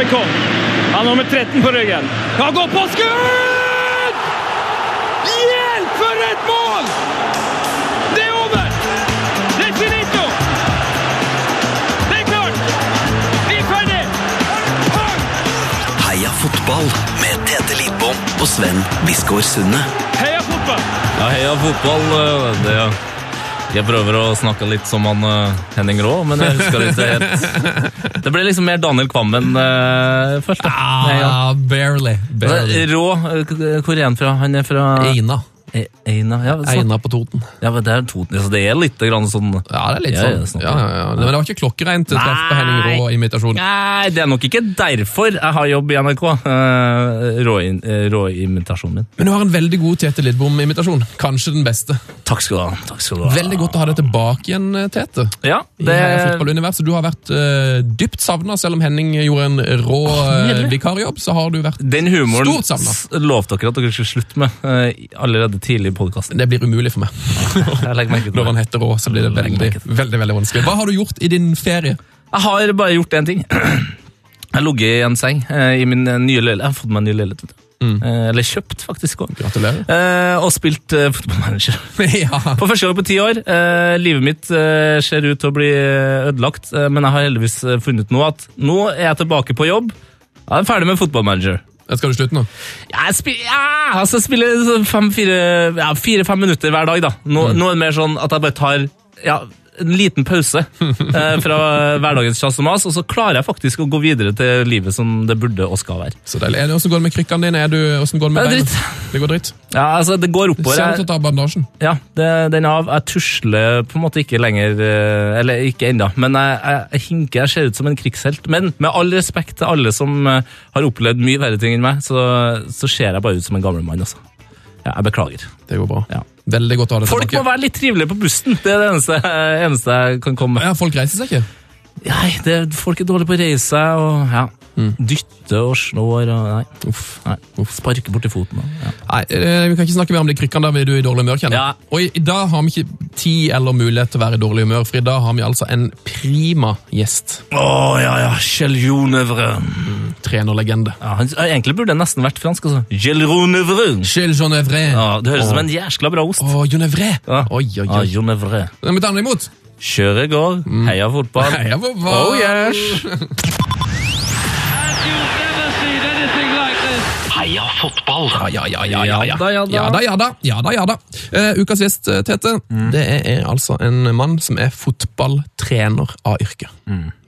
Stoikov. Han har nummer 13 på ryggen. Han går på skudd! Hjälp för ett mål! Det är över! Det är finito! Det är klart! Vi är färdiga! Pang! Heia fotball med Tete Lidbom og Sven Biskår Sunde. Heja fotboll! Ja, heia fotball. eh, Det, jeg prøver å snakke litt som han eh, Henning Rå, men jeg husker ikke helt. Det ble liksom mer Daniel Kvammen, uh, følte jeg. Ja. Ah, barely. barely. Rå, eh, hvor er han fra? Han er fra Eina. E- Eina. Ja, Eina på Toten. ja, men det er Toten, så det er litt grann sånn Ja, det er litt sånn. sånn. Ja, ja. Men det var ikke klokkereint treff på Henning. Rå-imitasjon. Nei, det er nok ikke derfor jeg har jobb i NRK. Uh, Rå-imitasjonen min. Men du har en veldig god Tete Lidbom-imitasjon. Kanskje den beste. Takk skal ha. Takk skal du ha. Veldig godt å ha deg tilbake igjen, Tete. Ja, I det Heia fotballuniverset. Du har vært eh, dypt savna, selv om Henning gjorde en rå uh, vikarjobb. Så har du vært Den humoren Stort savnet. lovte dere at dere skulle slutte med eh, allerede tidlig i podkasten. Det blir umulig for meg. Når han heter Rå, så blir det veldig, til veldig, veldig vanskelig. Hva har du gjort i din ferie? Jeg har bare gjort én ting. Jeg har ligget i en seng eh, i min eh, nye leilighet. Jeg har fått meg en ny leilighet. du. Eh, Eller kjøpt, faktisk. også. Gratulerer. Eh, og spilt uh, fotballmanager. ja. For første gang på ti år. Eh, livet mitt eh, ser ut til å bli eh, ødelagt, eh, men jeg har heldigvis eh, funnet nå at nå er jeg tilbake på jobb. Jeg er ferdig med fotballmanager. Skal du slutte nå? Jeg spiller, ja, altså spiller sånn fem, fire, ja, fire-fem minutter hver dag. da. Nå, nå er det mer sånn at jeg bare tar ja, en liten pause eh, fra hverdagens kjas og mas, og så klarer jeg faktisk å gå videre til livet som det burde og skal være. Så deilig. Hvordan går det med krykkene dine? Er du, hvordan går det med Det beina? Det går dritt. Ja, altså, Det går oppover. Ser ut til å ta bandasjen. ja, det, Den er av. Jeg tusler på en måte ikke lenger eh, Eller ikke ennå, men jeg, jeg, jeg hinker. Jeg ser ut som en krigshelt. Men med all respekt til alle som eh, har opplevd mye verre ting enn meg, så, så ser jeg bare ut som en gammel mann. altså. Ja, jeg beklager. Det går bra. Ja. Veldig godt å ha deg Folk må være litt trivelige på bussen. Det er det eneste, eneste jeg kan komme med. Ja, folk reiser seg ikke. Nei, det, folk er dårlige på å reise og ja, dytte og slår og nei. Uff. nei. Sparke borti foten. Ja. Nei, eh, Vi kan ikke snakke mer om de krykkene der vi er du i dårlig humør. kjenner. Ja. Og i, dag har vi ikke tid eller mulighet til å være i dårlig humør, for i dag har vi altså en prima gjest. Å ja, ja. Kjell Jonevre. Trenerlegende. Ja, han, egentlig burde det nesten vært fransk. altså. Kjell Jonevre. Gilles Jonevre. Ja, det høres ut som Åh. en jæskla bra ost. Å, Jonevre. Ja. Oi, oi, Ja, oi. Jonevre. Ja, Vi tar den imot. Kjøre går, heia fotball. Heia fotball. Oh yes! Heia fotball! Ja, ja, ja, ja, ja, ja. Ja da, ja da. Ja da, ja da. Ja da, ja da. Eh, ukas gjest, Tete, det er, er altså en mann som er fotballtrener av yrke.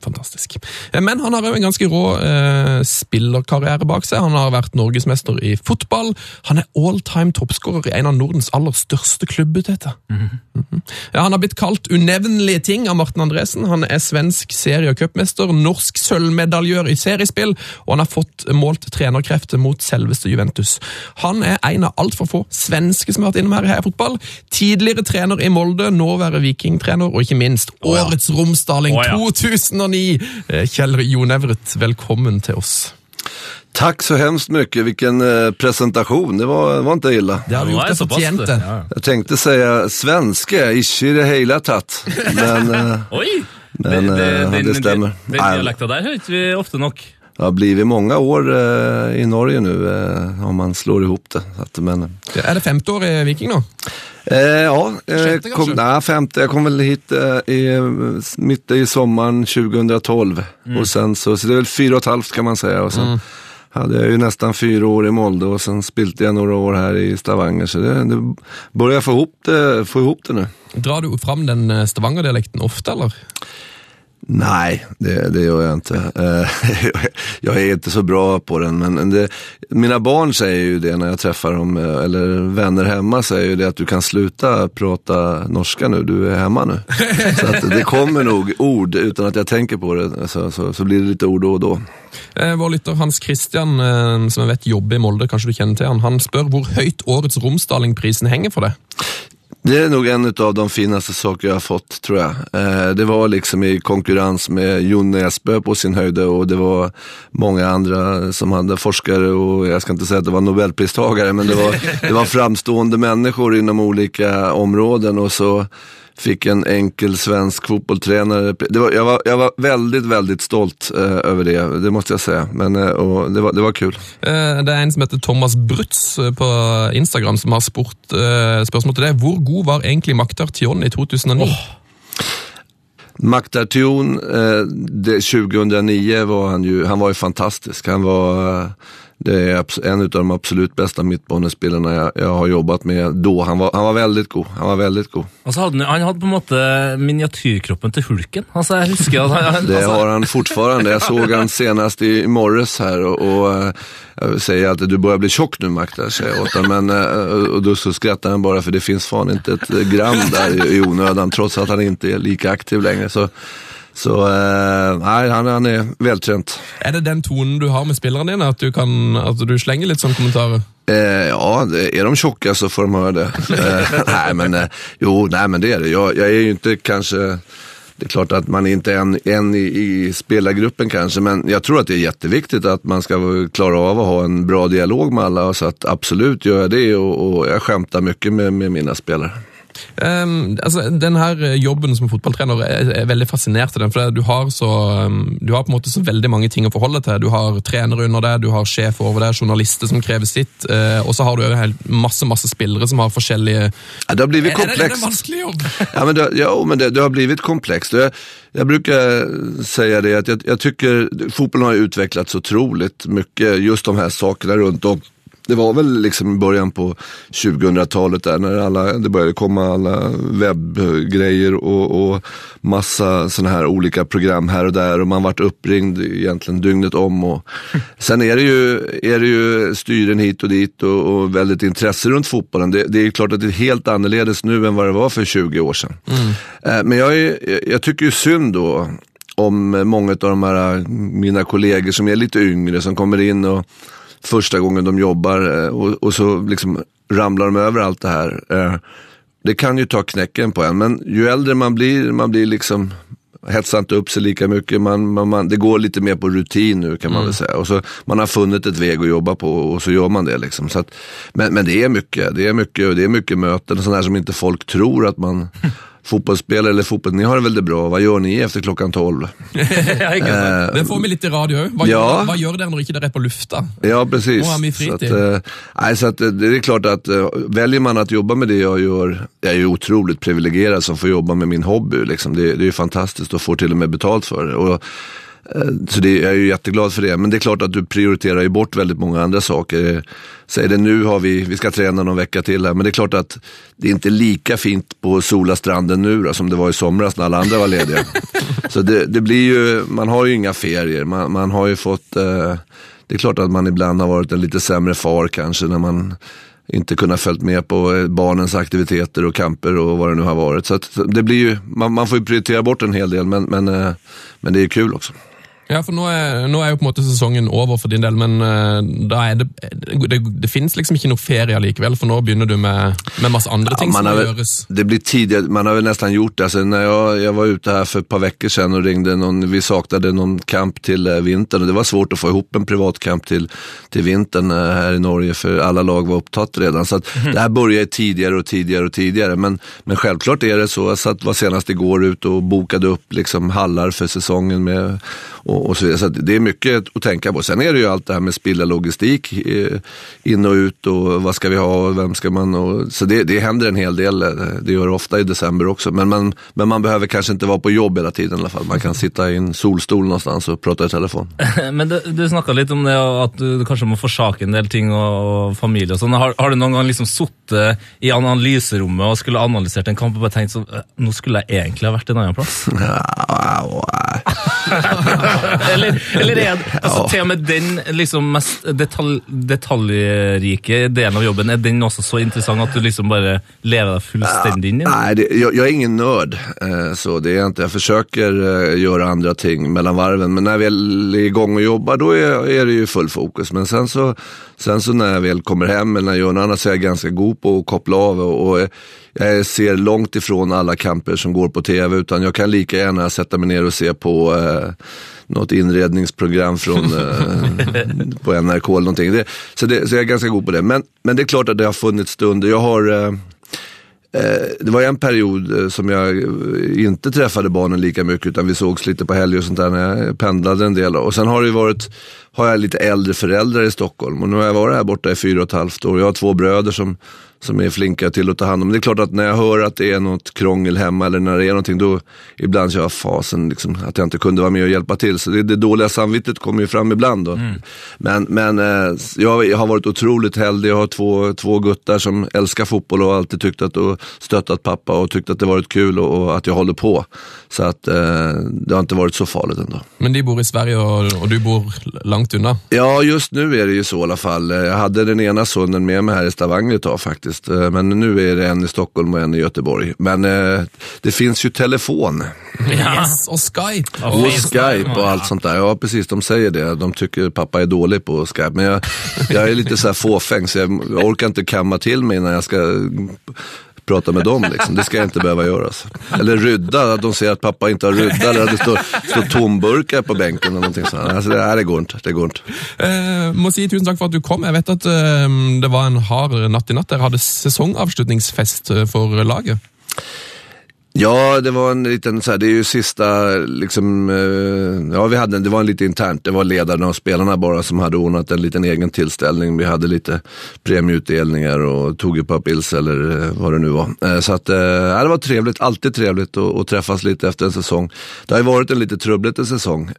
Fantastisk. Eh, Men han har jo en ganske rå eh, spillerkarriere bak seg. Han har vært norgesmester i fotball. Han er all time toppskårer i en av Nordens aller største klubber, Tete. Mhm. Ja, han har blitt kalt unevnelige ting av Martin Andresen. Han er svensk serie- og cupmester, norsk sølvmedaljør i seriespill, og han har fått målt trenerkrefter mot selveste Juventus. Han er en av altfor få svenske som har vært innom her i Heia Fotball. Tidligere trener i Molde, nåværende vikingtrener, og ikke minst årets Romsdaling Å, ja. 2009. Eh, Kjell Jonevret, velkommen til oss. Tack så hemskt mycket, vilken eh, presentation, det var, det var inte illa. Det har du gjort er det. til. Ja. Jag tänkte säga svenska, ikke i det hela tatt, men eh! Men, eh, det stämmer. Den, dialekta der hørte vi ofte nok. Det har blivit många år eh, i Norge nu eh, om man slår ihop det. Att, men, Er det femte år i Viking nå? eh, ja, eh, kom, nej, femte, jag kom väl hit eh, i, mitt i sommaren 2012 och sen så, så det är väl fyra och ett halvt kan man säga. Och sen, hade jag ju nästan fyra år i Molde och sen spilte jag några år här i Stavanger. Så det, det börjar få ihop det, få ihop det nu. Drar du fram den eh, Stavanger-dialekten ofte, eller? Nej, det, det gör jag inte. Eh, jag är inte så bra på den, men det, mina barn säger ju det när jag träffar dem, eh, eller vänner hemma säger ju det att du kan sluta prata norska nu, du är hemma nu. Så det kommer nog ord utan att jag tänker på det, så, så, så blir det lite ord då och då. Eh, Vår lytter Hans Christian, eh, som jeg vet jobber i Molde, kanskje du kjenner til han, han spør hvor høyt årets Romsdalingprisen henger for deg. Det är nog en av de finaste saker jag har fått, tror jag. Eh, det var liksom i konkurrens med Jon Näsbö på sin höjd och det var många andra som hade forskare och jag ska inte säga att det var nobelpristagare, men det var, det var framstående människor inom olika områden och så fick en enkel svensk fotbollstränare. Det var, jag, var, jag var väldigt, väldigt stolt eh, över det, det måste jag säga. Men, eh, och det, var, det var kul. Eh, Det er en som heter Thomas Brutz eh, på Instagram som har spurt eh, spørsmål til deg. Hvor god var egentlig Maktar Tion i 2009? Maktar Tion, det, 2009 var han ju, han var ju fantastisk. Han var, eh, det är en av de absolut bästa mittbanespelarna jag, jag har jobbat med då. Han var, han var väldigt god. Han var väldigt god. Og så hadde han, han hadde på en måte miniatyrkroppen til hulken. Altså, jeg husker at han, han Det har han fortfarande. Jag såg han senast i, morges här och, och eh, jag säger alltid du börjar bli tjock nu Maktar, säger jag åt honom. Men, eh, och då så skrattar han bara för det finns fan inte ett gram där i, i onödan trots att han inte är lika aktiv längre. Så, så eh, nej, han, han är vältrent. Er det den tonen du har med spillerne dine, at du, kan, at du slenger litt sånne kommentarer? Eh, ja, är de tjocka så får de höra det. Eh, nej, men, eh, jo, nej, men det är det. Jag, jag är ju inte kanske... Det är klart att man är inte en, en i, i spelargruppen kanske, men jag tror att det är jätteviktigt att man ska klara av att ha en bra dialog med alla. Så att absolut gör jag det och, och jag skämtar mycket med, med mina spelare. Um, altså, den her eh, jobben som fotballtrener er, er veldig fascinert av den, for du har, så, um, du har på en måte så veldig mange ting å forholde til. Du har trenere under deg, du har sjef over deg, journalister som krever sitt, eh, og så har du jo helt masse masse spillere som har forskjellige Ja, det har vanskelig jobb? Ja, men det, ja, men det, det har blivit komplext. Jag, jag brukar säga det att jag, jag tycker fotbollen har utvecklats otroligt mycket, just de här sakerna runt om. Det var väl liksom början på 2000-talet där när alla, det började komma alla webbgrejer och, och massa sådana här olika program här och där och man vart uppringd egentligen dygnet om. Och, sen är det ju, är det ju styren hit och dit och, och väldigt intresse runt fotbollen. Det, det är ju klart att det är helt annorledes nu än vad det var för 20 år sedan. Eh, Men jag, är, jag tycker ju synd då om många av de här mina kollegor som är lite yngre som kommer in och första gången de jobbar eh, och, och så liksom ramlar de över allt det här. Eh, Det kan ju ta knäcken på en, men ju äldre man blir, man blir liksom hetsar inte upp sig lika mycket. Man, man, man, det går lite mer på rutin nu kan man väl säga. Och så, man har funnit ett väg att jobba på och så gör man det. Liksom. Så att, men, men det är mycket, det är mycket, det är mycket möten och sådana som inte folk tror att man Fotbollsspelare eller fotboll, ni har det väl det bra. Vad gör ni efter klockan 12? ja, ikke sant? Det får vi litt i radio. Hva, Ja. hva gjør dere når ikke dere är på lufta? Ja, precis. Så att, eh, nej, så att, eh, det är klart att eh, väljer man att jobba med det jag gör, jag är ju otroligt privilegierad som får jobba med min hobby. Liksom. Det, det är ju fantastiskt och får till och med betalt för det. Och, eh, så det, jag är ju jätteglad för det. Men det är klart att du prioriterar ju bort väldigt många andra saker. Eh, Säg det nu har vi, vi ska träna någon vecka till här, men det är klart att det är inte lika fint på Solastranden nu då, som det var i somras när alla andra var lediga. så det, det blir ju, man har ju inga ferier, man, man har ju fått eh, det är klart att man ibland har varit en lite sämre far kanske när man inte kunnat följt med på eh, barnens aktiviteter och kamper och vad det nu har varit. Så det blir ju, man, man får ju prioritera bort en hel del men, men, eh, men det är kul också. Ja, for nå er, nå er jo på en måte sesongen over for din del, men eh, da er det, det, det finnes liksom ikke noe ferie likevel, for nå begynner du med, med masse andre ting Ja, som må väl, gjøres. det blir tidigare, man har väl nästan gjort det. Alltså, när jag, jag var ute här för ett par veckor sedan och ringde någon, vi saknade någon kamp till eh, vintern och det var svårt att få ihop en privatkamp till, till vintern eh, här i Norge för alla lag var upptatt redan. Så att det här börjar tidigare och tidigare och tidigare. Men, men självklart är det så. Jag satt, var senast igår ute och bokade upp liksom hallar för säsongen med, och, och så vidare. Så att det är mycket att tänka på. Sen är det ju allt det här med spilla logistik eh, in och ut och vad ska vi ha och vem ska man och, Så det, det händer en hel del. eh, Det gör det ofta i december också. Men man, men man behöver kanske inte vara på jobb hela tiden i alla fall. Man kan sitta i en solstol någonstans och prata i telefon. Men du, du snakka litt om det at du, du kanskje må forsake en del ting og, og familie og sånn. Har, har du noen gang liksom sittet i analyserommet og skulle analysert en kamp og bare tenkt sånn «Øh, Nå skulle jeg egentlig ha vært en annen plass? eller, eller er det altså, til og med den liksom mest detalj, detaljrike delen av jobben, er den også så interessant at du liksom bare lever deg fullstendig inn i den? Nej, det, jag, jag är ingen nörd. Eh, så det är jag inte. Jag försöker eh, göra andra ting mellan varven. Men när väl är igång och jobbar, då är, är det ju full fokus. Men sen så, sen så när jag väl kommer hem eller när jag gör något annat så är jag ganska god på att koppla av. Och, och jag ser långt ifrån alla kamper som går på tv. Utan jag kan lika gärna sätta mig ner och se på eh, något inredningsprogram från, eh, på NRK eller någonting. Det, så, det, så jag är ganska god på det. Men, men det är klart att det har funnits stunder. Jag har... Eh, Eh, det var en period eh, som jag eh, inte träffade barnen lika mycket utan vi sågs lite på helger och sånt där när jag pendlade en del. Och sen har det varit, har jag lite äldre föräldrar i Stockholm och nu har jag varit här borta i fyra och ett halvt år. Jag har två bröder som som är flinka till att ta hand om. Men det är klart att när jag hör att det är något krångel hemma eller när det är någonting, då ibland kör jag fasen liksom, att jag inte kunde vara med och hjälpa till. Så det, det dåliga samvetet kommer ju fram ibland. Då. Mm. Men, men eh, jag, jag, har varit otroligt heldig. Jag har två, två guttar som älskar fotboll och alltid tyckt att och stöttat pappa och tyckt att det varit kul och, och att jag håller på. Så att eh, det har inte varit så farligt ändå. Men de bor i Sverige och, och du bor långt undan? Ja, just nu är det ju så i alla fall. Jag hade den ena sonen med mig här i Stavanger ett tag faktiskt faktiskt. Eh, men nu är det en i Stockholm och en i Göteborg. Men eh, det finns ju telefon. Yes, och Skype. Och, och Skype och allt sånt där. Ja, precis. De säger det. De tycker pappa är dålig på Skype. Men jag, jag är lite så här fåfäng så jag orkar inte kamma till mig när jag ska prata med dem. Liksom. Det ska jag inte behöva göra. Alltså. Eller rydda, att de ser att pappa inte har rydda eller att det står, står tomburkar på bänken. Eller någonting sånt. Alltså, det, här, det går inte. Det går inte. Eh, må si tusen tack för att du kom. Jag vet att eh, det var en hard natt i natt. Dere hade säsongsavslutningsfest eh, för laget. Ja, det var en liten, så här, det är ju sista, liksom, eh, ja vi hade, det var en lite internt, det var ledarna och spelarna bara som hade ordnat en liten egen tillställning. Vi hade lite premieutdelningar och tog ett par pils eller eh, vad det nu var. Eh, så att, ja, det var trevligt, alltid trevligt att, att träffas lite efter en säsong. Det har ju varit en lite trubblete säsong,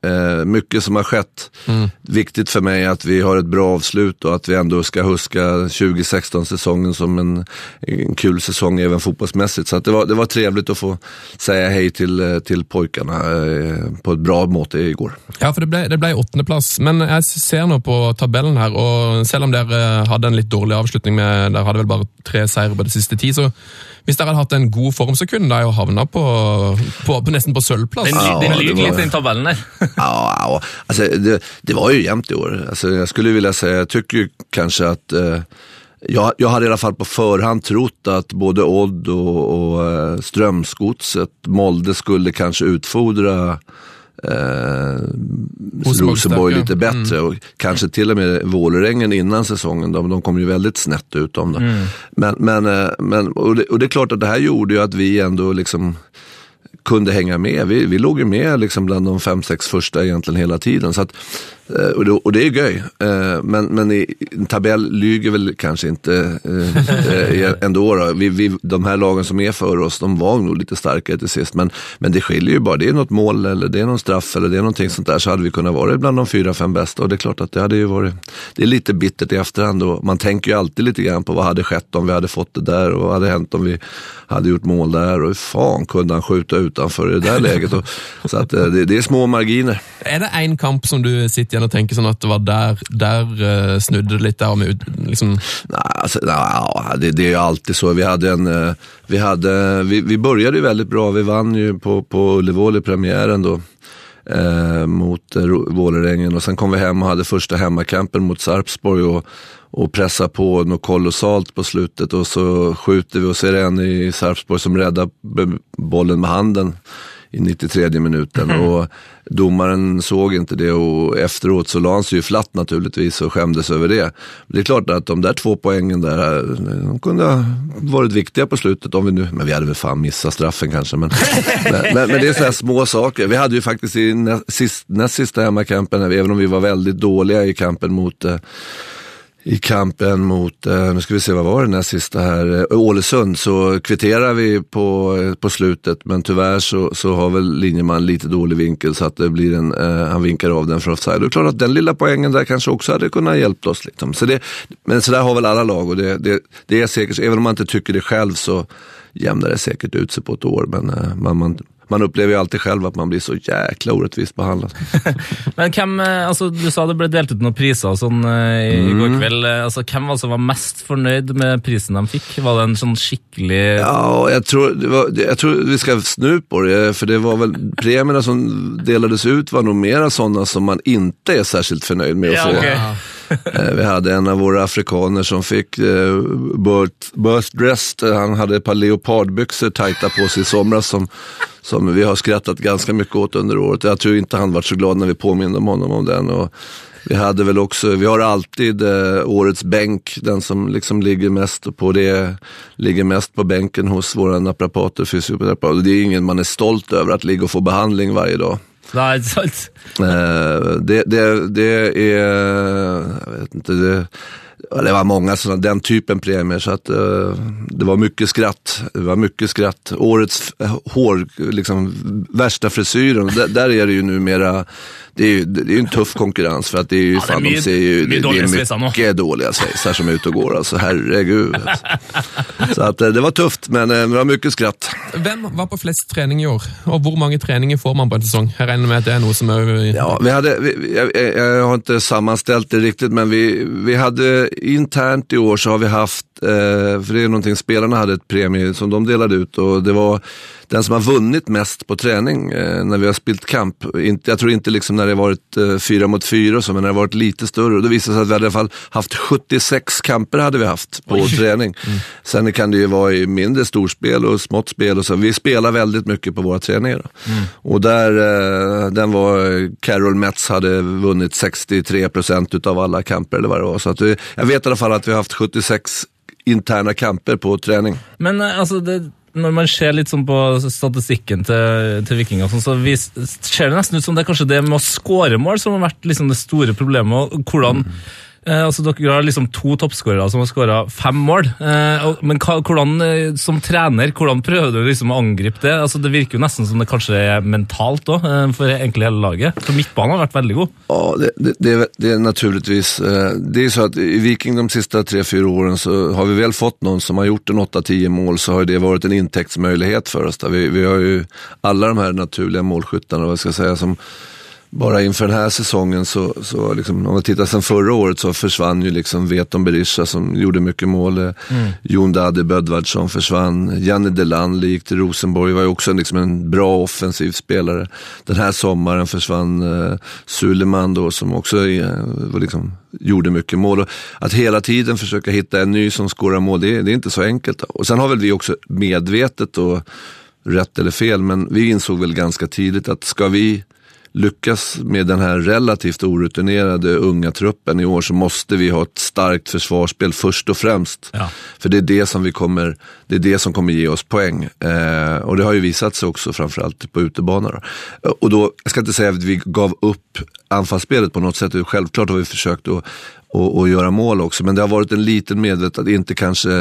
mycket som har skett. Mm. Viktigt för mig att vi har ett bra avslut och att vi ändå ska huska 2016-säsongen som en, en kul säsong även fotbollsmässigt. Så att det, var, det var trevligt att få säga hej till, eh, till pojkarna eh, på ett bra måte igår. Ja, för det ble, det ble åttendeplass, men jag ser nu på tabellen här och även om dere hade en lite dålig avslutning med, dere hade väl bara tre segrar på det sista tio, så hvis dere hadde hatt en god form, så kunne dere jo havna på, på, på, nesten på sølvplass. Den, ja, den ligger lite i tabellen där. ja, ja. Alltså, det, det, var ju jämnt i år. Alltså, jag skulle vilja säga, jag tycker kanske att eh, jag, jag hade i alla fall på förhand trott att både Odd och, och eh, Strömsgodset, Molde skulle kanske utfodra eh, Rosenborg lite bättre mm. och kanske till och med Vålerengen innan säsongen. De, de kom ju väldigt snett ut om det. Mm. Men, men, eh, men, och det, och, det, är klart att det här gjorde ju att vi ändå liksom kunde hänga med. Vi, vi låg ju med liksom bland de fem, sex första egentligen hela tiden. Så att, och det, och det är göj. Eh, men, men i, en tabell lyger väl kanske inte eh, ändå. Då. Vi, vi, de här lagen som är för oss, de var nog lite starkare till sist. Men, men det skiljer ju bara. Det är något mål eller det är någon straff eller det är någonting sånt där. Så hade vi kunnat vara bland de fyra, fem bästa. Och det är klart att det hade ju varit, det är lite bittert i efterhand. Och man tänker ju alltid lite grann på vad hade skett om vi hade fått det där och vad hade hänt om vi hade gjort mål där. Och hur fan kunde han skjuta utanför i det där läget? Och, så att det, det är små marginer. Är det en kamp som du sitter igjen og tenker sånn at det var där der uh, eh, snudde det litt der med liksom Nej, alltså, nej, det, det är ju alltid så. Vi, hade en, uh, vi, hade, vi, vi började ju väldigt bra. Vi vann ju på, på Ullevål i premiären då. Eh, mot eh, Vålerengen och sen kom vi hem och hade första hemmakampen mot Sarpsborg och, och pressade på något kolossalt på slutet och så skjuter vi och ser en i Sarpsborg som räddar bollen med handen i 93 minuten. Mm. Och domaren såg inte det och efteråt så la han sig ju flatt naturligtvis och skämdes över det. Det är klart att de där två poängen där, de kunde ha varit viktiga på slutet. Om vi nu, men vi hade väl fan missat straffen kanske. Men, men, men, men, det är sådana små saker. Vi hade ju faktiskt i näst, näst sista hemmakampen, även om vi var väldigt dåliga i kampen mot eh, i kampen mot, eh, nu ska vi se, vad var det näst sista här, eh, Ålesund, så kvitterar vi på, eh, på slutet, men tyvärr så, så har väl linjeman lite dålig vinkel så att det blir en, eh, han vinkar av den för offside. Det är klart att den lilla poängen där kanske också hade kunnat hjälpt oss. Liksom. Så det, men så där har väl alla lag och det, det, det är säkert, även om man inte tycker det själv så jämnar det säkert ut sig på ett år. Men eh, man, man, man upplever ju alltid själv att man blir så jäkla orättvist behandlad. Men vem, eh, alltså, du sa det blev delat ut några priser och sån, igår mm. kväll. Alltså, vem alltså var mest förnöjd med prisen de fick? Var det en sån skicklig... Ja, jag tror, var, jag tror vi ska snu på det, för det var väl premierna som delades ut var nog mera sådana som man inte är särskilt förnöjd med att ja, få. Okay. Eh, vi hade en av våra afrikaner som fick eh, birth, birth dressed. Han hade ett par leopardbyxor tajta på sig i somras som, som vi har skrattat ganska mycket åt under året. Jag tror inte han var så glad när vi påminde om honom om den. Och Vi hade väl också, vi har alltid eh, årets bänk, den som liksom ligger mest på det, ligger mest på bänken hos våra naprapater, fysioterapeuter. Det är ingen man är stolt över att ligga och få behandling varje dag. Nej, eh, det, det, det är, jag vet inte, det, det var många sådana, den typen premier så att eh, det var mycket skratt. Det var mycket skratt. Årets hår, liksom värsta frisyren, där, där är det ju numera, det är ju det är ju en tuff konkurrens för att det är ju, det är fan, de ser ju, det, det dåliga är mycket dåliga svetsar som är ute och går alltså, herregud. så att eh, det var tufft men eh, det var mycket skratt. Hvem var på flest trening i år? Og hvor mange treninger får man på en sesong? Jeg regner med at det er noe som er... Ja, vi hade, vi, vi- jag, jag- jag har inte sammanställt det riktigt, men vi, vi hade Eh, internt i år så har vi haft, för det är någonting, spelarna hade ett premie som de delade ut och det var den som har vunnit mest på träning eh, när vi har spelat kamp. Jag tror inte liksom när det varit eh, fyra mot fyra och så, men när det varit lite större. Och det visade sig att vi hade i alla fall haft 76 kamper hade vi haft på träning. Sen kan det ju vara i mindre storspel och smått spel och så. Vi spelar väldigt mycket på våra träningar. Då. Och där, eh, den var, Carol Metz hade vunnit 63% utav alla kamper eller vad det var. Så att vi, jag vet i alla fall att vi har haft 76 interna kamper på träning. Men eh, alltså, det, när man ser lite sånn på statistikken till til Viking, sånn, så ser det nästan ut som det er kanskje det med å skåre mål som har varit liksom det stora problemet. Hvordan mm. Eh, altså Dere har liksom to toppskårere som har skåra fem mål. Eh, men hva, hvordan, eh, som trener, hvordan prøver du liksom å angripe det? Altså Det virker jo nesten som det kanskje er mentalt òg, eh, for egentlig hele laget. For midtbanen har vært veldig god. Ja, det, det, det, är- det naturligtvis, eh, det är så att i Viking de siste tre, fyra åren så har vi väl fått någon som har gjort en 8-10 mål så har det varit en intäktsmöjlighet för oss. Vi, vi har ju alla de här naturliga målskyttarna, vad ska jag säga, som bara inför den här säsongen så, så liksom, om vi tittar sen förra året så försvann ju liksom Veton Berisha som gjorde mycket mål. Mm. Jon Dade Bödvardsson försvann. Janne Delander gick till Rosenborg, var ju också en, liksom en bra offensiv spelare. Den här sommaren försvann eh, Suleman då som också eh, liksom, gjorde mycket mål. Och att hela tiden försöka hitta en ny som skårar mål, det, är- det är inte så enkelt. Då. Och sen har väl vi också medvetet och rätt eller fel, men vi insåg väl ganska tidigt att ska vi lyckas med den här relativt orutinerade unga truppen i år så måste vi ha ett starkt försvarsspel först och främst. Ja. För det är det som vi kommer, det är det som kommer ge oss poäng. Eh, och det har ju visat sig också framförallt på utebanor. då. Och då, jag ska inte säga att vi gav upp anfallsspelet på något sätt. Självklart har vi försökt att, att, att göra mål också. Men det har varit en liten medvetet att inte kanske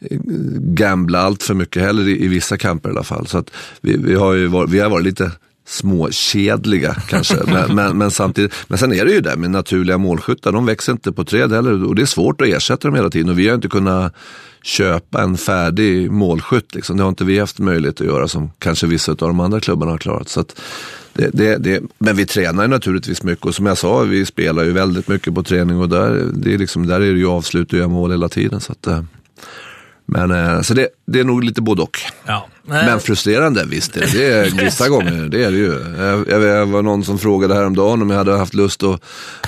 eh, gambla allt för mycket heller i, i vissa kamper i alla fall. Så att vi, vi, har ju varit, vi har varit lite småkedliga kanske. men, men, men samtidigt, men sen är det ju det med naturliga målskyttar, de växer inte på träd heller och det är svårt att ersätta dem hela tiden och vi har inte kunnat köpa en färdig målskytt. Liksom. Det har inte vi haft möjlighet att göra som kanske vissa av de andra klubbarna har klarat. Så det, det, det, men vi tränar naturligtvis mycket och som jag sa, vi spelar ju väldigt mycket på träning och där, det är, liksom, där är det ju avslut och göra mål hela tiden. Så, att, eh, men, eh, så det, det är nog lite både och. Ja. Men frustrerande, visst. Det, det är vissa gånger, det är det ju. Jag, jag, jag var någon som frågade häromdagen om jag hade haft lust att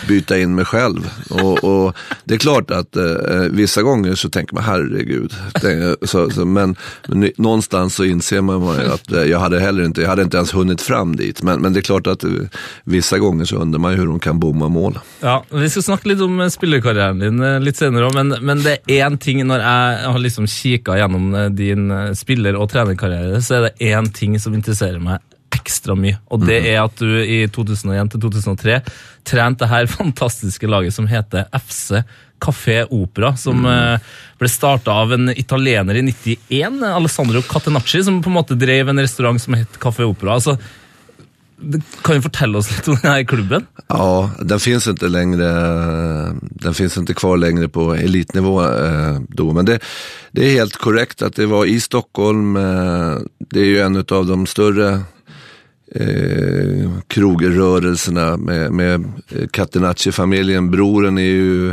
byta in mig själv. Och, och det är klart att eh, vissa gånger så tänker man, herregud. Så, så, men, men någonstans så inser man att eh, jag hade heller inte, jag hade inte ens hunnit fram dit. Men, men det är klart att eh, vissa gånger så undrar man ju hur de kan bomma mål. Ja, Vi skal snakke litt om spillerkarrieren din litt senere òg, men, men det er én ting når jeg har liksom kikka gjennom eh, din eh, spiller- og trenerkarriere, så er det én ting som interesserer meg ekstra mye. Og det er at du i 2001 til 2003 trente det her fantastiske laget som heter FC Café Opera, som eh, ble starta av en italiener i 91, Alessandro Catenacci, som på en måte drev en restaurant som het Café Opera. Altså, kan du fortälla oss lite om här klubben? Ja, den finns inte längre, den finns inte kvar längre på elitnivå eh, då. Men det, det är helt korrekt att det var i Stockholm, eh, det är ju en av de större eh, krogrörelserna med, med Catenacci-familjen. Broren är ju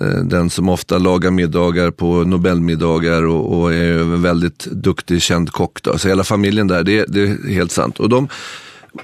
eh, den som ofta lagar middagar på Nobelmiddagar och, och är ju en väldigt duktig, känd kock. Då. Så hela familjen där, det, det är helt sant. Och de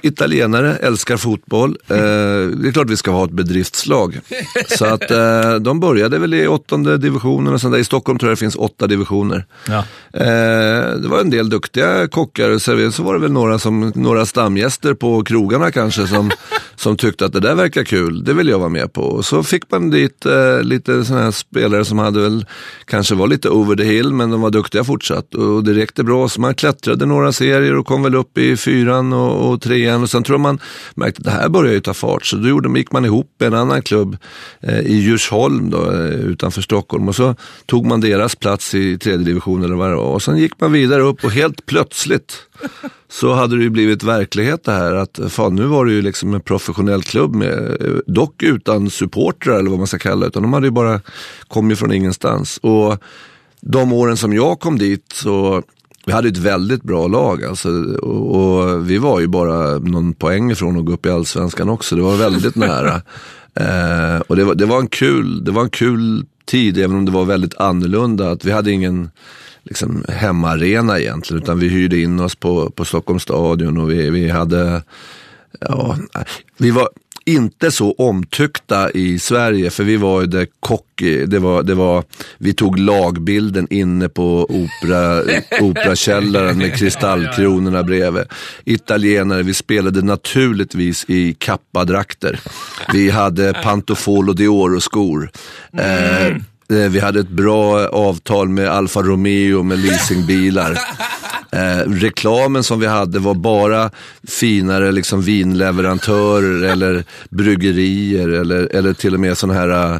italienare, älskar fotboll. Eh, det är klart vi ska ha ett bedriftslag. Så att eh, de började väl i åttonde divisionen och sen där i Stockholm tror jag det finns åtta divisioner. Ja. Eh, det var en del duktiga kockar och serverare. Så var det väl några, som, några stamgäster på krogarna kanske som, som tyckte att det där verkar kul. Det vill jag vara med på. Och så fick man dit eh, lite sådana här spelare som hade väl kanske var lite over the hill men de var duktiga fortsatt. Och det räckte bra så man klättrade några serier och kom väl upp i fyran och, och igen Och sen tror jag man märkte att det här börjar ju ta fart. Så då gjorde, gick man ihop med en annan klubb eh, i Djursholm då, eh, utanför Stockholm. Och så tog man deras plats i tredje division eller vad det var. Och sen gick man vidare upp och helt plötsligt så hade det ju blivit verklighet det här att eh, fan nu var det ju liksom en professionell klubb med, eh, dock utan supportrar eller vad man ska kalla det, utan de hade ju bara kommit från ingenstans. Och de åren som jag kom dit så vi hade ett väldigt bra lag alltså, och, och vi var ju bara någon poäng ifrån att gå upp i allsvenskan också. Det var väldigt nära. Eh, och det var, det, var en kul, det var en kul tid, även om det var väldigt annorlunda. Att vi hade ingen liksom, hemmaarena egentligen, utan vi hyrde in oss på, på Stockholms stadion och vi, vi hade, ja, vi var inte så omtyckta i Sverige, för vi var ju det cocky, det var, det var, vi tog lagbilden inne på opera, Operakällaren med kristallkronorna bredvid. Italienare, vi spelade naturligtvis i kappadrakter. Vi hade Pantofolo Dioro-skor. Eh, Eh, Vi hade ett bra avtal med Alfa Romeo med leasingbilar. Eh, reklamen som vi hade var bara finare liksom vinleverantörer eller bryggerier eller, eller till och med sådana här eh,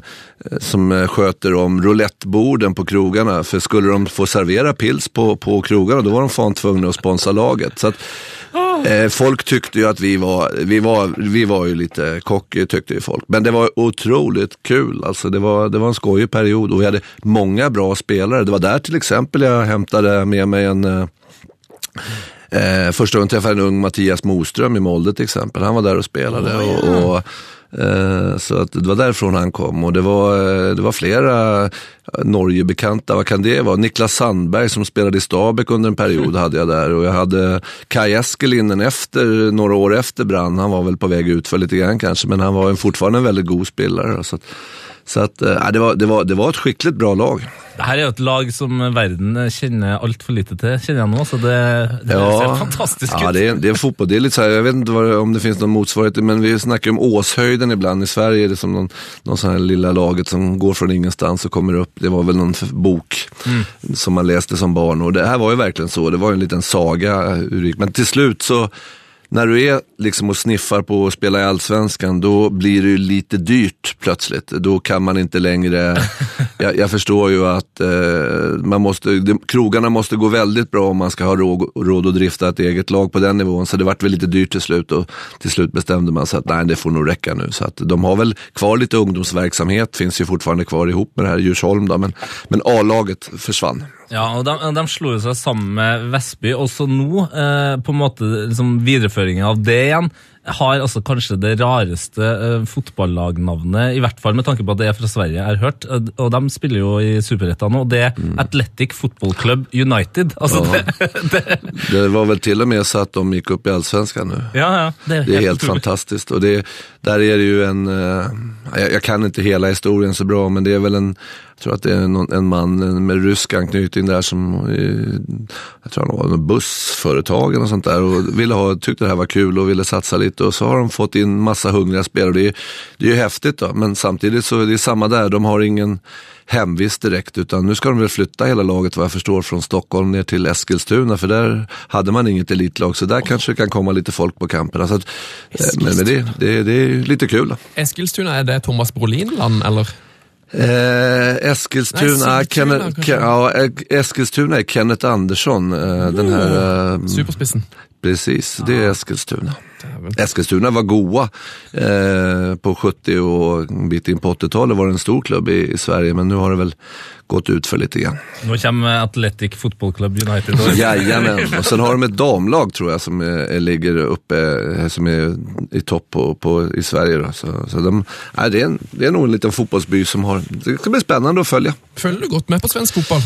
som eh, sköter om rouletteborden på krogarna. För skulle de få servera pils på, på krogarna då var de fan tvungna att sponsra laget. Så att, Eh, folk tyckte ju att vi var, vi var, vi var ju lite cocky tyckte ju folk. Men det var otroligt kul. Alltså det, var, det var en skojig period och vi hade många bra spelare. Det var där till exempel jag hämtade med mig en eh, första gången träffade jag en ung Mattias Moström i Molde till exempel. Han var där och spelade. Oh, och, och eh, så att det var därifrån han kom och det var, eh, det var flera Norgebekanta, vad kan det vara? Niklas Sandberg som spelade i Stabäck under en period hade jag där och jag hade Kai Eskelinen efter, några år efter Brann, han var väl på väg ut för lite grann kanske, men han var fortfarande en väldigt god spelare. Så att, så att, eh, det, var, det, var, det var ett skickligt bra lag. Det her er jo et lag som verden kjenner altfor lite til, kjenner jeg nå. Så det, det ser fantastisk ja, ut. det är, det är fotboll. Det är lite så här, jag vet inte det- om det finns någon motsvarighet, men vi snackar om Åshöjden ibland. I Sverige är det som någon, någon sån här lilla laget som går från ingenstans och kommer upp. Det var väl någon bok som man läste som barn och det här var ju verkligen så. Det var ju en liten saga hur det gick. Men till slut så när du är liksom och sniffar på att spela i Allsvenskan, då blir det ju lite dyrt plötsligt. Då kan man inte längre, jag, jag förstår ju att eh, man måste, de, krogarna måste gå väldigt bra om man ska ha råd, råd att drifta ett eget lag på den nivån. Så det vart väl lite dyrt till slut och till slut bestämde man sig att nej, det får nog räcka nu. Så att de har väl kvar lite ungdomsverksamhet, finns ju fortfarande kvar ihop med det här Djursholm då, men, men A-laget försvann. Ja, og de, de slo jo seg sammen med Vestby, og så nå, eh, på en måte liksom videreføringen av det igjen, har altså kanskje det rareste eh, fotballagnavnet, i hvert fall med tanke på at det er fra Sverige, jeg har hørt. Eh, Og de spiller jo i Superettan nå, og det er Athletic Football Club United. Altså, Ja. det, det, Det var väl till och med så att de gick upp i Allsvenskan nu. ja, ja, det er Det är helt utrolig. fantastiskt. Och det, där är det ju en, eh, jag, jag kan inte hela historien så bra, men det är väl en, jag tror att det är någon, en man med rysk anknytning där som, eh, jag tror han var någon bussföretag och sånt där och ville ha, tyckte det här var kul och ville satsa lite och så har de fått in massa hungriga spelare. Det är, det är ju häftigt då, men samtidigt så är det samma där, de har ingen hemvist direkt utan nu ska de väl flytta hela laget vad jag förstår från Stockholm ner till Eskilstuna för där hade man inget elitlag så där kanske det kan komma lite folk på camperna. Så alltså att, eh, men men det, det, det är lite kul. Eskilstuna, är det Thomas Brolin-land, eller? Eh, Eskilstuna, Nej, Sigtuna Kenne- kanske. Ke- ja, Eskilstuna är Kenneth Andersson. Eh, den här, eh, Superspissen. Precis, det är Eskilstuna. Eskilstuna var goa eh, på 70 och en bit in på 80-talet var det en stor klubb i, i Sverige men nu har det väl gått ut för lite grann. Nå kommer Athletic Football Club United. Jajamän, och sen har de ett damlag tror jag som är, ligger uppe, eh, som är i topp på, på, i Sverige. Då. Så, så de, nej, det, är en, det är nog en liten fotbollsby som har, det ska bli spännande att följa. Følger du godt med på svensk fotball?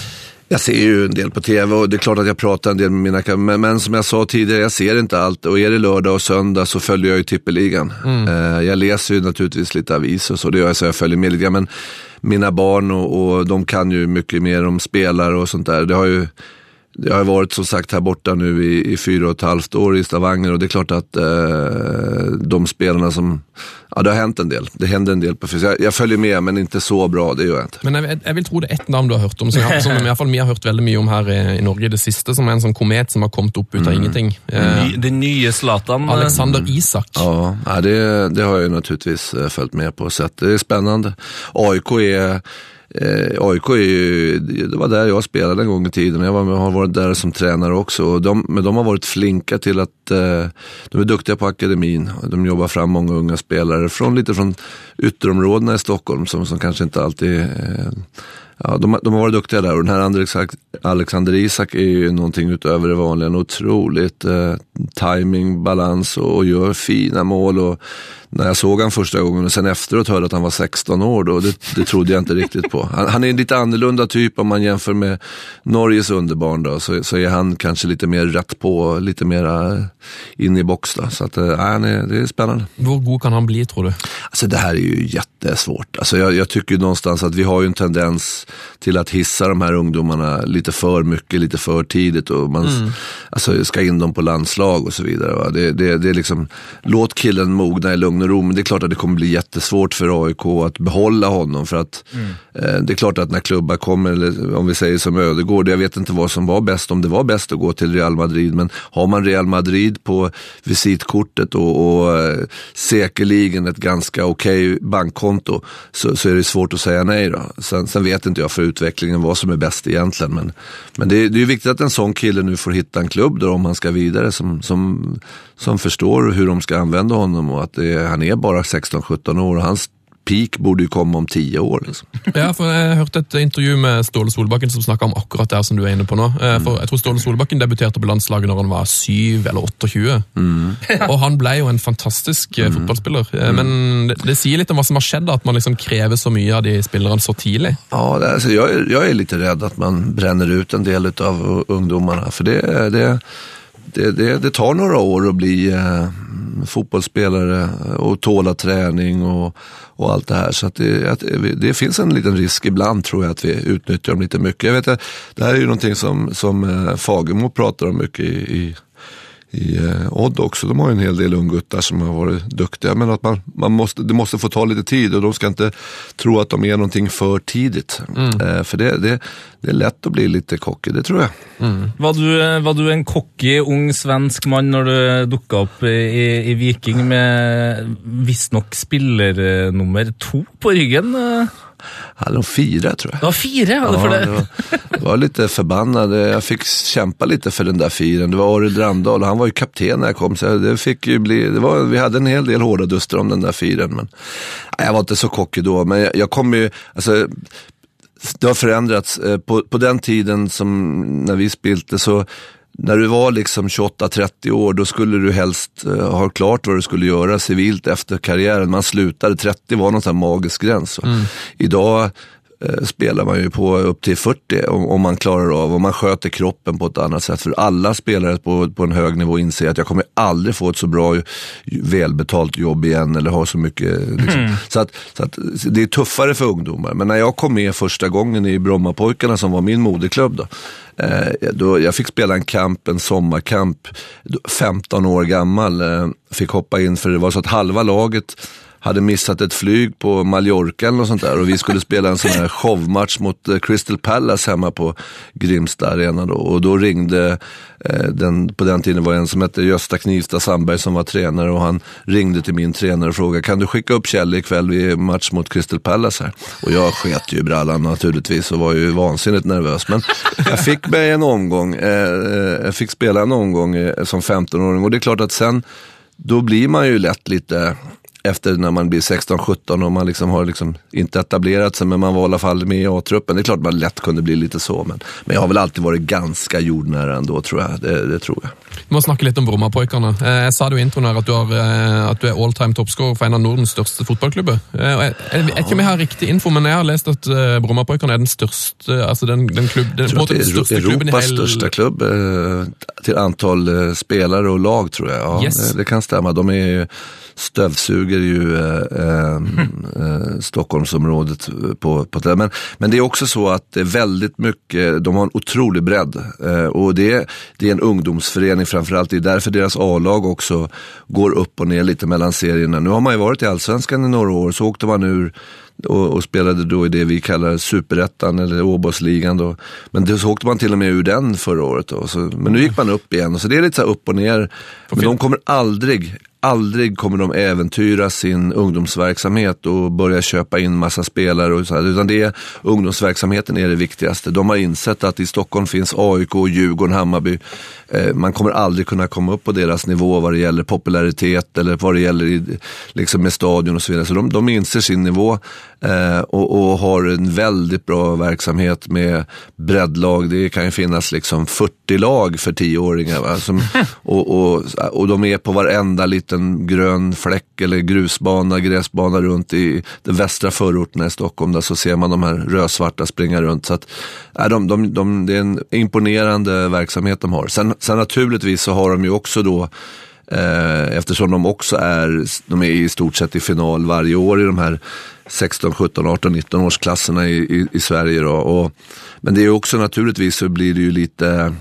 Jag ser ju en del på tv och det är klart att jag pratar en del med mina kam- men, men som jag sa tidigare, jag ser inte allt. Och är det lördag och söndag så följer jag ju tippeligan. Eh, jag läser ju naturligtvis lite avis och så, det gör jag så jag följer med lite. Men mina barn och, och de kan ju mycket mer om spelare och sånt där. Det har ju det har varit som sagt här borta nu i, i fyra och ett halvt år i Stavanger och det är klart att eh, de spelarna som, ja det har hänt en del. Det händer en del på fys- jag, jag följer med men inte så bra, det gör jag inte. Men jeg, jeg vil tro det er ett navn du har hørt om, som, som i hvert fall vi har hørt veldig mye om her i, i Norge det siste, som er en sånn komet som har kommet opp ut av ingenting. Eh, Ny, den nye Zlatan. eh, Alexander Isak. Ja, ja det, det har jag ju naturligtvis eh, följt med på och sett. Det är spännande. AIK är Eh, AIK är ju, det var där jag spelade en gång i tiden. Jag var, har varit där som tränare också. Och de, men de har varit flinka till att, eh, de är duktiga på akademin. De jobbar fram många unga spelare från lite från ytterområdena i Stockholm som, som kanske inte alltid eh, Ja, de, har- de har varit duktiga där och den här Alexander, Alexander Isak är ju någonting utöver det vanliga. En otroligt eh, timing, balans och, och gör fina mål. Och när jag såg han första gången och sen efteråt hörde att han var 16 år, då, det, det trodde jag inte riktigt på. Han, han är en lite annorlunda typ om man jämför med Norges underbarn då, så, så är han kanske lite mer rätt på, lite mer in i box. Då. Så att, eh, han är, det är spännande. Hvor god kan han bli, tror du? Alltså det här är ju jättesvårt. Alltså jag, jag tycker någonstans att vi har ju en tendens till att hissa de här ungdomarna lite för mycket, lite för tidigt. Och man alltså, ska in dem på landslag och så vidare. Det, det, det är liksom, låt killen mogna i lugn och ro. Men det är klart att det kommer bli jättesvårt för AIK att behålla honom. För att eh, det är klart att när klubbar kommer, eller om vi säger som Ödegård, jag vet inte vad som var bäst, om det var bäst att gå till Real Madrid. Men har man Real Madrid på visitkortet och, och eh, säkerligen ett ganska okej bankkonto så, så är det svårt att säga nej. Då. Sen, sen vet inte jag för utvecklingen vad som är bäst egentligen. Men, men det, är- det är viktigt att en sån kille nu får hitta en klubb då, om han ska vidare som, som, som förstår hur de ska använda honom och att det, är- han är bara 16-17 år och hans peak borde ju komma om 10 år. Liksom. Ja, for Jeg hørte et intervju med Ståle Solbakken som snakka om akkurat det som du er inne på nå. Eh, For Jeg tror Ståle Solbakken debuterte på landslaget når han var 7 eller 28. Og han ble jo en fantastisk eh, fotballspiller. Eh, Men det, det sier litt om hva som har skjedd, da, at man liksom krever så mye av de spillerne så tidlig. Ja, det, jag, är, jag är lite rädd att man bränner ut en del av ungdomarna. För det, det, det, det, det tar några år att bli eh, fotbollsspelare och tåla träning och, och allt det här. Så att det, att det finns en liten risk ibland tror jag att vi utnyttjar dem lite mycket. Jag vet, det här är ju någonting som, som eh, Fagemo pratar om mycket i, i i eh, Odd också. De har en hel del unguttar som har varit duktiga. Men att man, man måste, det måste få ta lite tid och de ska inte tro att de är någonting för tidigt. Eh, för det, det, det är lätt att bli lite cocky, det tror jag. Var du, eh, var du en cocky ung svensk mann når du dukka opp i, i Viking med visstnok spillernummer to på ryggen? Hade de fyra tror jag. Det var fire, var det Ja, for det var, var lite förbannad. Jag fick kämpa lite för den där fyren. Det var Ari Drandahl och han var ju kapten när jag kom. Så det fick ju bli, det var, vi hade en hel del hårda duster om den där fyren. Men, jag var inte så cocky då. Men jag, jag kom ju, alltså, det har förändrats. Eh, På, på den tiden som när vi spelade så när du var liksom 28-30 år, då skulle du helst eh, ha klart vad du skulle göra civilt efter karriären. Man slutade, 30 var någon sån här magisk gräns. va. Idag spelar man ju på upp till 40 om, om man klarar av, om man sköter kroppen på ett annat sätt. För alla spelare på, på en hög nivå inser att jag kommer aldrig få ett så bra välbetalt jobb igen eller ha så mycket. Liksom. Så, att, så att det är tuffare för ungdomar. Men när jag kom med första gången i Brommapojkarna som var min moderklubb då, Eh, då, jag fick spela en kamp, en sommarkamp, då- 15 år gammal. Eh, fick hoppa in för det var så att halva laget hade missat ett flyg på Mallorca eller något sånt där och vi skulle spela en sån här showmatch mot eh, Crystal Palace hemma på Grimsta arena då. Och då ringde, eh, den, på den tiden var det en som hette Gösta Knivsta Sandberg som var tränare och han ringde till min tränare och frågade kan du skicka upp Kjell ikväll vid match mot Crystal Palace här? Och jag sket ju i brallan naturligtvis och var ju vansinnigt nervös. Men jag fick mig en omgång, eh, eh, jag fick spela en omgång eh, som 15-åring och det är klart att sen då blir man ju lätt lite efter när man blir 16-17 och man liksom har liksom inte etablerat sig men man var i alla fall med i A-truppen. Det är klart man lätt kunde bli lite så men, men jag har väl alltid varit ganska jordnära ändå tror jag. Det, det tror jag. Vi må snakke litt om Brommapojkene. Eh, Jeg sa jo i introen her at du, har, eh, at du er all-time toppscorer for en av Nordens største fotballklubber. Eh, jeg vet ikke om jeg har riktig info, men jeg har lest at eh, Brommapojkene er den største altså den, den, klubb, den, Jag den att største är klubben i Europas hele största klubb till antal spelare och lag tror jag. Ja, Yes. det, det kan stämma. De är ju, stövsuger ju eh, eh, eh, Stockholmsområdet på, på det. Men, men det är också så att det är väldigt mycket, de har en otrolig bredd. Eh, och det, det är en ungdomsförening framförallt. Det är därför deras A-lag också går upp och ner lite mellan serierna. Nu har man ju varit i Allsvenskan i några år, så åkte man ur och, och spelade då i det vi kallar superettan eller Åbossligan då. Men då så åkte man till och med ur den förra året då. Så, men nu gick man upp igen, så det är lite så här upp och ner. Men de kommer aldrig, aldrig kommer de äventyra sin ungdomsverksamhet och börja köpa in massa spelare och så här. Utan det är, ungdomsverksamheten är det viktigaste. De har insett att i Stockholm finns AIK, Djurgården, Hammarby. Eh, man kommer aldrig kunna komma upp på deras nivå vad det gäller popularitet eller vad det gäller i, liksom med stadion och så vidare. Så de, de inser sin nivå eh, och, och har en väldigt bra verksamhet med breddlag. Det kan ju finnas liksom 40 lag för tioåringar. Va? Som, och, och, och de är på varenda liten grön fläck eller grusbana, gräsbana runt i de västra förorterna i Stockholm. Där så ser man de här rödsvarta springa runt. Så att, äh, de, de, de, det är en imponerande verksamhet de har. Sen, sen naturligtvis så har de ju också då Eh, eftersom de också är, de är i stort sett i final varje år i de här 16, 17, 18, 19 årsklasserna i, i, i Sverige. Då. Och, men det är också naturligtvis så blir det ju lite,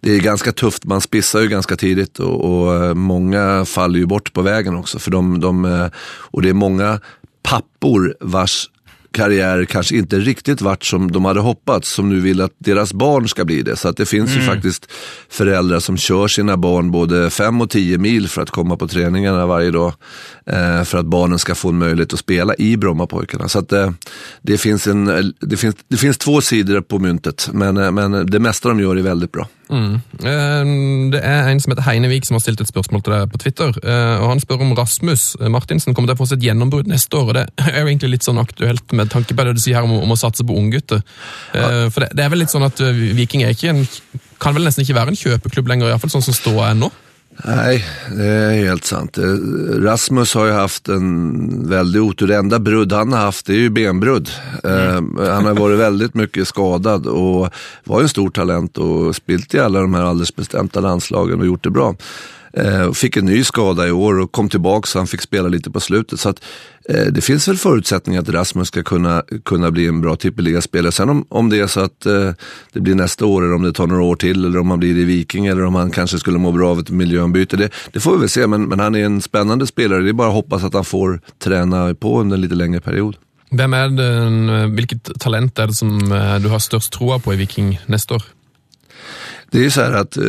det är ganska tufft, man spissar ju ganska tidigt och, och eh, många faller ju bort på vägen också. För de, de, eh, och det är många pappor vars karriär kanske inte riktigt vart som de hade hoppats, som nu vill att deras barn ska bli det. Så att det finns ju faktiskt föräldrar som kör sina barn både fem och tio mil för att komma på träningarna varje dag. Eh, för att barnen ska få en möjlighet att spela i Brommapojkarna. Så att eh, det, finns en, det, finns, det finns två sidor på myntet, men, eh, men det mesta de gör är väldigt bra. Mm. Eh, Det er en som heter Heinevik som har stilt et spørsmål til deg på Twitter. eh, og Han spør om Rasmus Martinsen kommer til å få sitt gjennombrudd neste år. og Det er jo egentlig litt sånn aktuelt med tanke på det du sier her om, om å satse på unggutter. Eh, For det, det er vel litt sånn at eh, Viking er ikke en, kan vel nesten ikke være en kjøpeklubb lenger, iallfall sånn som ståa er nå. Nej, det är helt sant. Eh, Rasmus har ju haft en väldig otur. Det enda brudd han har haft är ju benbrudd. Mm. han har varit väldigt mycket skadad och var en stor talent och spilt i alla de här alldeles bestämda landslagen och gjort det bra. Eh, fick en ny skada i år och kom tillbaka så han fick spela lite på slutet. Så att, eh, det finns väl förutsättningar att Rasmus ska kunna, kunna bli en bra typ tippeligaspelare. Sen om, om det är så att eh, det blir nästa år eller om det tar några år till eller om han blir i Viking eller om han kanske skulle må bra av ett miljöombyte. Det, det får vi väl se, men, men han är en spännande spelare. Det är bara att hoppas att han får träna på under en lite längre period. Vem är den, eh, vilket talent är det som eh, du har störst troa på i Viking nästa år? Det är ju så här att eh,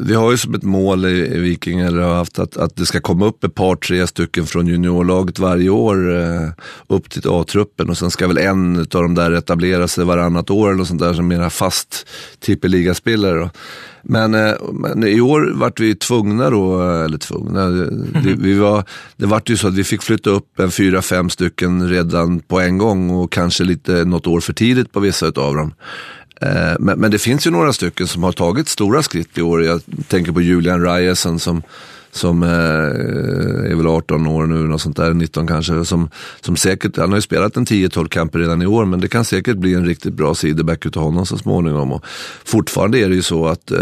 vi har ju som ett mål i, i Viking, eller har haft, att, att det ska komma upp ett par, tre stycken från juniorlaget varje år eh, upp till A-truppen och sen ska väl en av de där etablera sig varannat år eller sånt där som mera fast tippeligaspelare. då. Men, eh, men i år vart vi tvungna då, eller tvungna, det, vi var, det vart ju så att vi fick flytta upp en fyra, fem stycken redan på en gång och kanske lite något år för tidigt på vissa utav dem. Eh, men, men det finns ju några stycken som har tagit stora skritt i år. Jag tänker på Julian Ryerson som, som eh, är väl 18 år nu, något sånt där, 19 kanske. Som, som säkert, han har ju spelat en 10-12 kamper redan i år, men det kan säkert bli en riktigt bra sideback utav honom så småningom. Och fortfarande är det ju så att eh,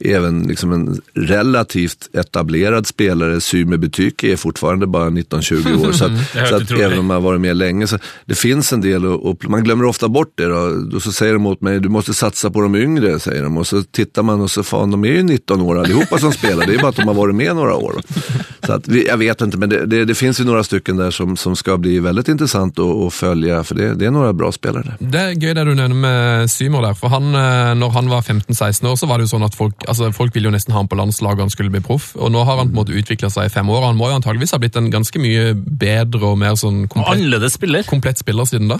även liksom en relativt etablerad spelare, Syme Butyk, är fortfarande bara 19-20 år. Så att, så att även om man har varit med länge, så det finns en del och, och man glömmer ofta bort det. Då. då så säger de åt mig, du måste satsa på de yngre, säger de. Och så tittar man och så, fan de är ju 19 år allihopa som spelar. Det är bara att de har varit med några år. Så att vi, jag vet inte, men det, det, det finns ju några stycken där som, som ska bli väldigt intressant att, att följa, för det, det är några bra spelare. där. Det er gøy det du nevner med Symer der, for han, eh, når han var 15-16 år, så var det jo sånn at folk, altså folk ville jo nesten ha han på landslaget han skulle bli proff, og nå har han på måte utviklet seg i fem år, han må jo antageligvis ha blitt en ganske mye bedre og mer sånn Og komplett, spiller. komplett spiller siden da.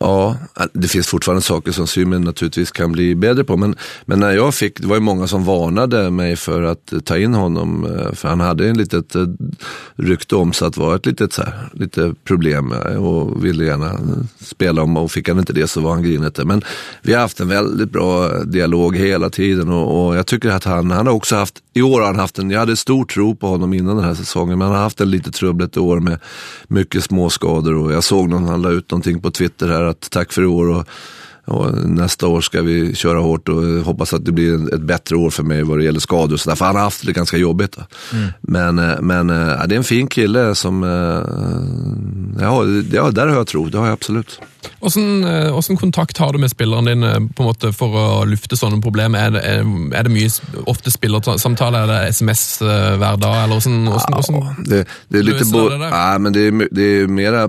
Ja, det finns fortfarande saker som Symen naturligtvis kan bli bättre på. Men, men när jag fick, det var ju många som varnade mig för att ta in honom. eh, För han hade en litet eh, rykte om sig att vara ett litet så här, lite problem eh, och ville gärna eh, spela om och fick han inte det så var han grinet. Men vi har haft en väldigt bra dialog hela tiden och, och jag tycker att han, han har också haft, i år har han haft en, jag hade stor tro på honom innan den här säsongen, men han har haft en lite trubbligt år med mycket småskador och jag såg någon, han la ut någonting på Twitter här att tack för i år och och nästa år ska vi köra hårt och hoppas att det blir ett bättre år för mig vad det gäller skador och sådär. För han har haft det ganska jobbigt. Mm. Men, eh, men eh, ja, det är en fin kille som, eh, ja, ja där har jag tro, det har jag absolut. Hvordan kontakt har du med spilleren din på en måte for å lufte sånne problemer? Er det, er, er det mye ofte spillersamtale, er det SMS hver dag? Eller hvordan, hvordan, hvordan det, det är lite bo- det, ja, men det är, det är mera,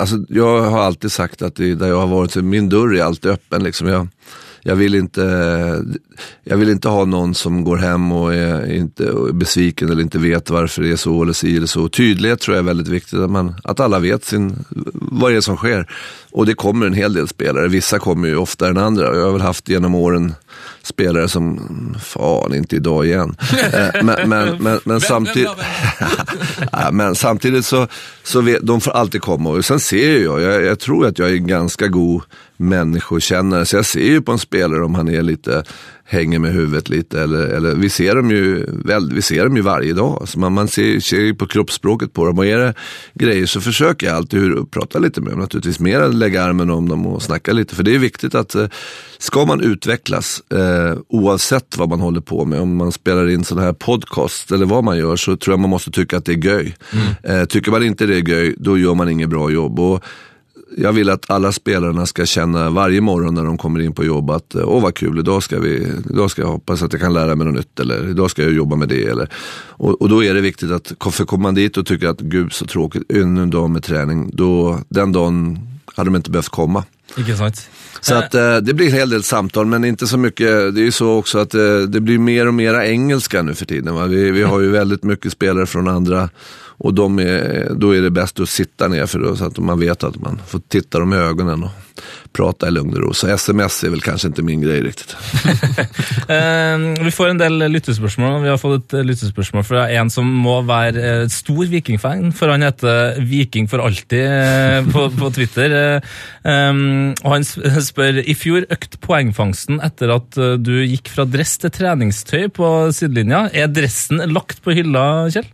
alltså, jag har alltid sagt att det, där jag har varit, min dörr är alltid öppen. Liksom. Jag, jag, vill inte, jag vill inte ha någon som går hem och är, inte, och är besviken eller inte vet varför det är så eller si eller så. Tydlighet tror jag är väldigt viktigt, att, man, att alla vet sin, vad det är som sker. Och det kommer en hel del spelare, vissa kommer ju oftare än andra. Jag har väl haft genom åren spelare som, fan inte idag igen. Men, men, men, men, samtidigt, men samtidigt så, så vet, de får alltid komma. Och sen ser jag, jag, jag tror att jag är en ganska god människokännare. Så jag ser ju på en spelare om han är lite, hänger med huvudet lite. Eller, eller vi, ser dem ju, väl, vi ser dem ju varje dag. Så man, man ser, ser ju på kroppsspråket på dem. Och är det grejer så försöker jag alltid hur, prata lite med dem naturligtvis. Mer än lägga armen om dem och snacka lite. För det är viktigt att eh, ska man utvecklas eh, oavsett vad man håller på med. Om man spelar in sådana här podcast eller vad man gör så tror jag man måste tycka att det är göj. Mm. Eh, tycker man inte det är göj då gör man inget bra jobb. Och, jag vill att alla spelarna ska känna varje morgon när de kommer in på jobb att åh vad kul, idag ska, vi, idag ska jag hoppas att jag kan lära mig något nytt eller idag ska jag jobba med det. Eller, och, och då är det viktigt att, för kommer man dit och tycker att gud så tråkigt, ännu en dag med träning, då, den dagen hade de inte behövt komma. Ikke sant? Så att, eh, det blir en hel del samtal, men inte så mycket. Det är ju så också att eh, det blir mer och mer engelska nu för tiden. Va? Vi, vi har ju väldigt mycket spelare från andra och de är, då är det bäst att sitta ner för då, så att man vet att man får titta dem i ögonen och prata i lugn och ro. Så sms är väl kanske inte min grej riktigt. uh, vi får en del eh, lyttespørsmål. Vi har fått et eh, lyttespørsmål fra en som må være eh, stor Viking-fan, for han heter Viking for alltid uh, på, på, Twitter. Ehm, uh, og han spør i fjor økte poengfangsten etter at du gikk fra dress til treningstøy på sidelinja. Er dressen lagt på hylla, Kjell?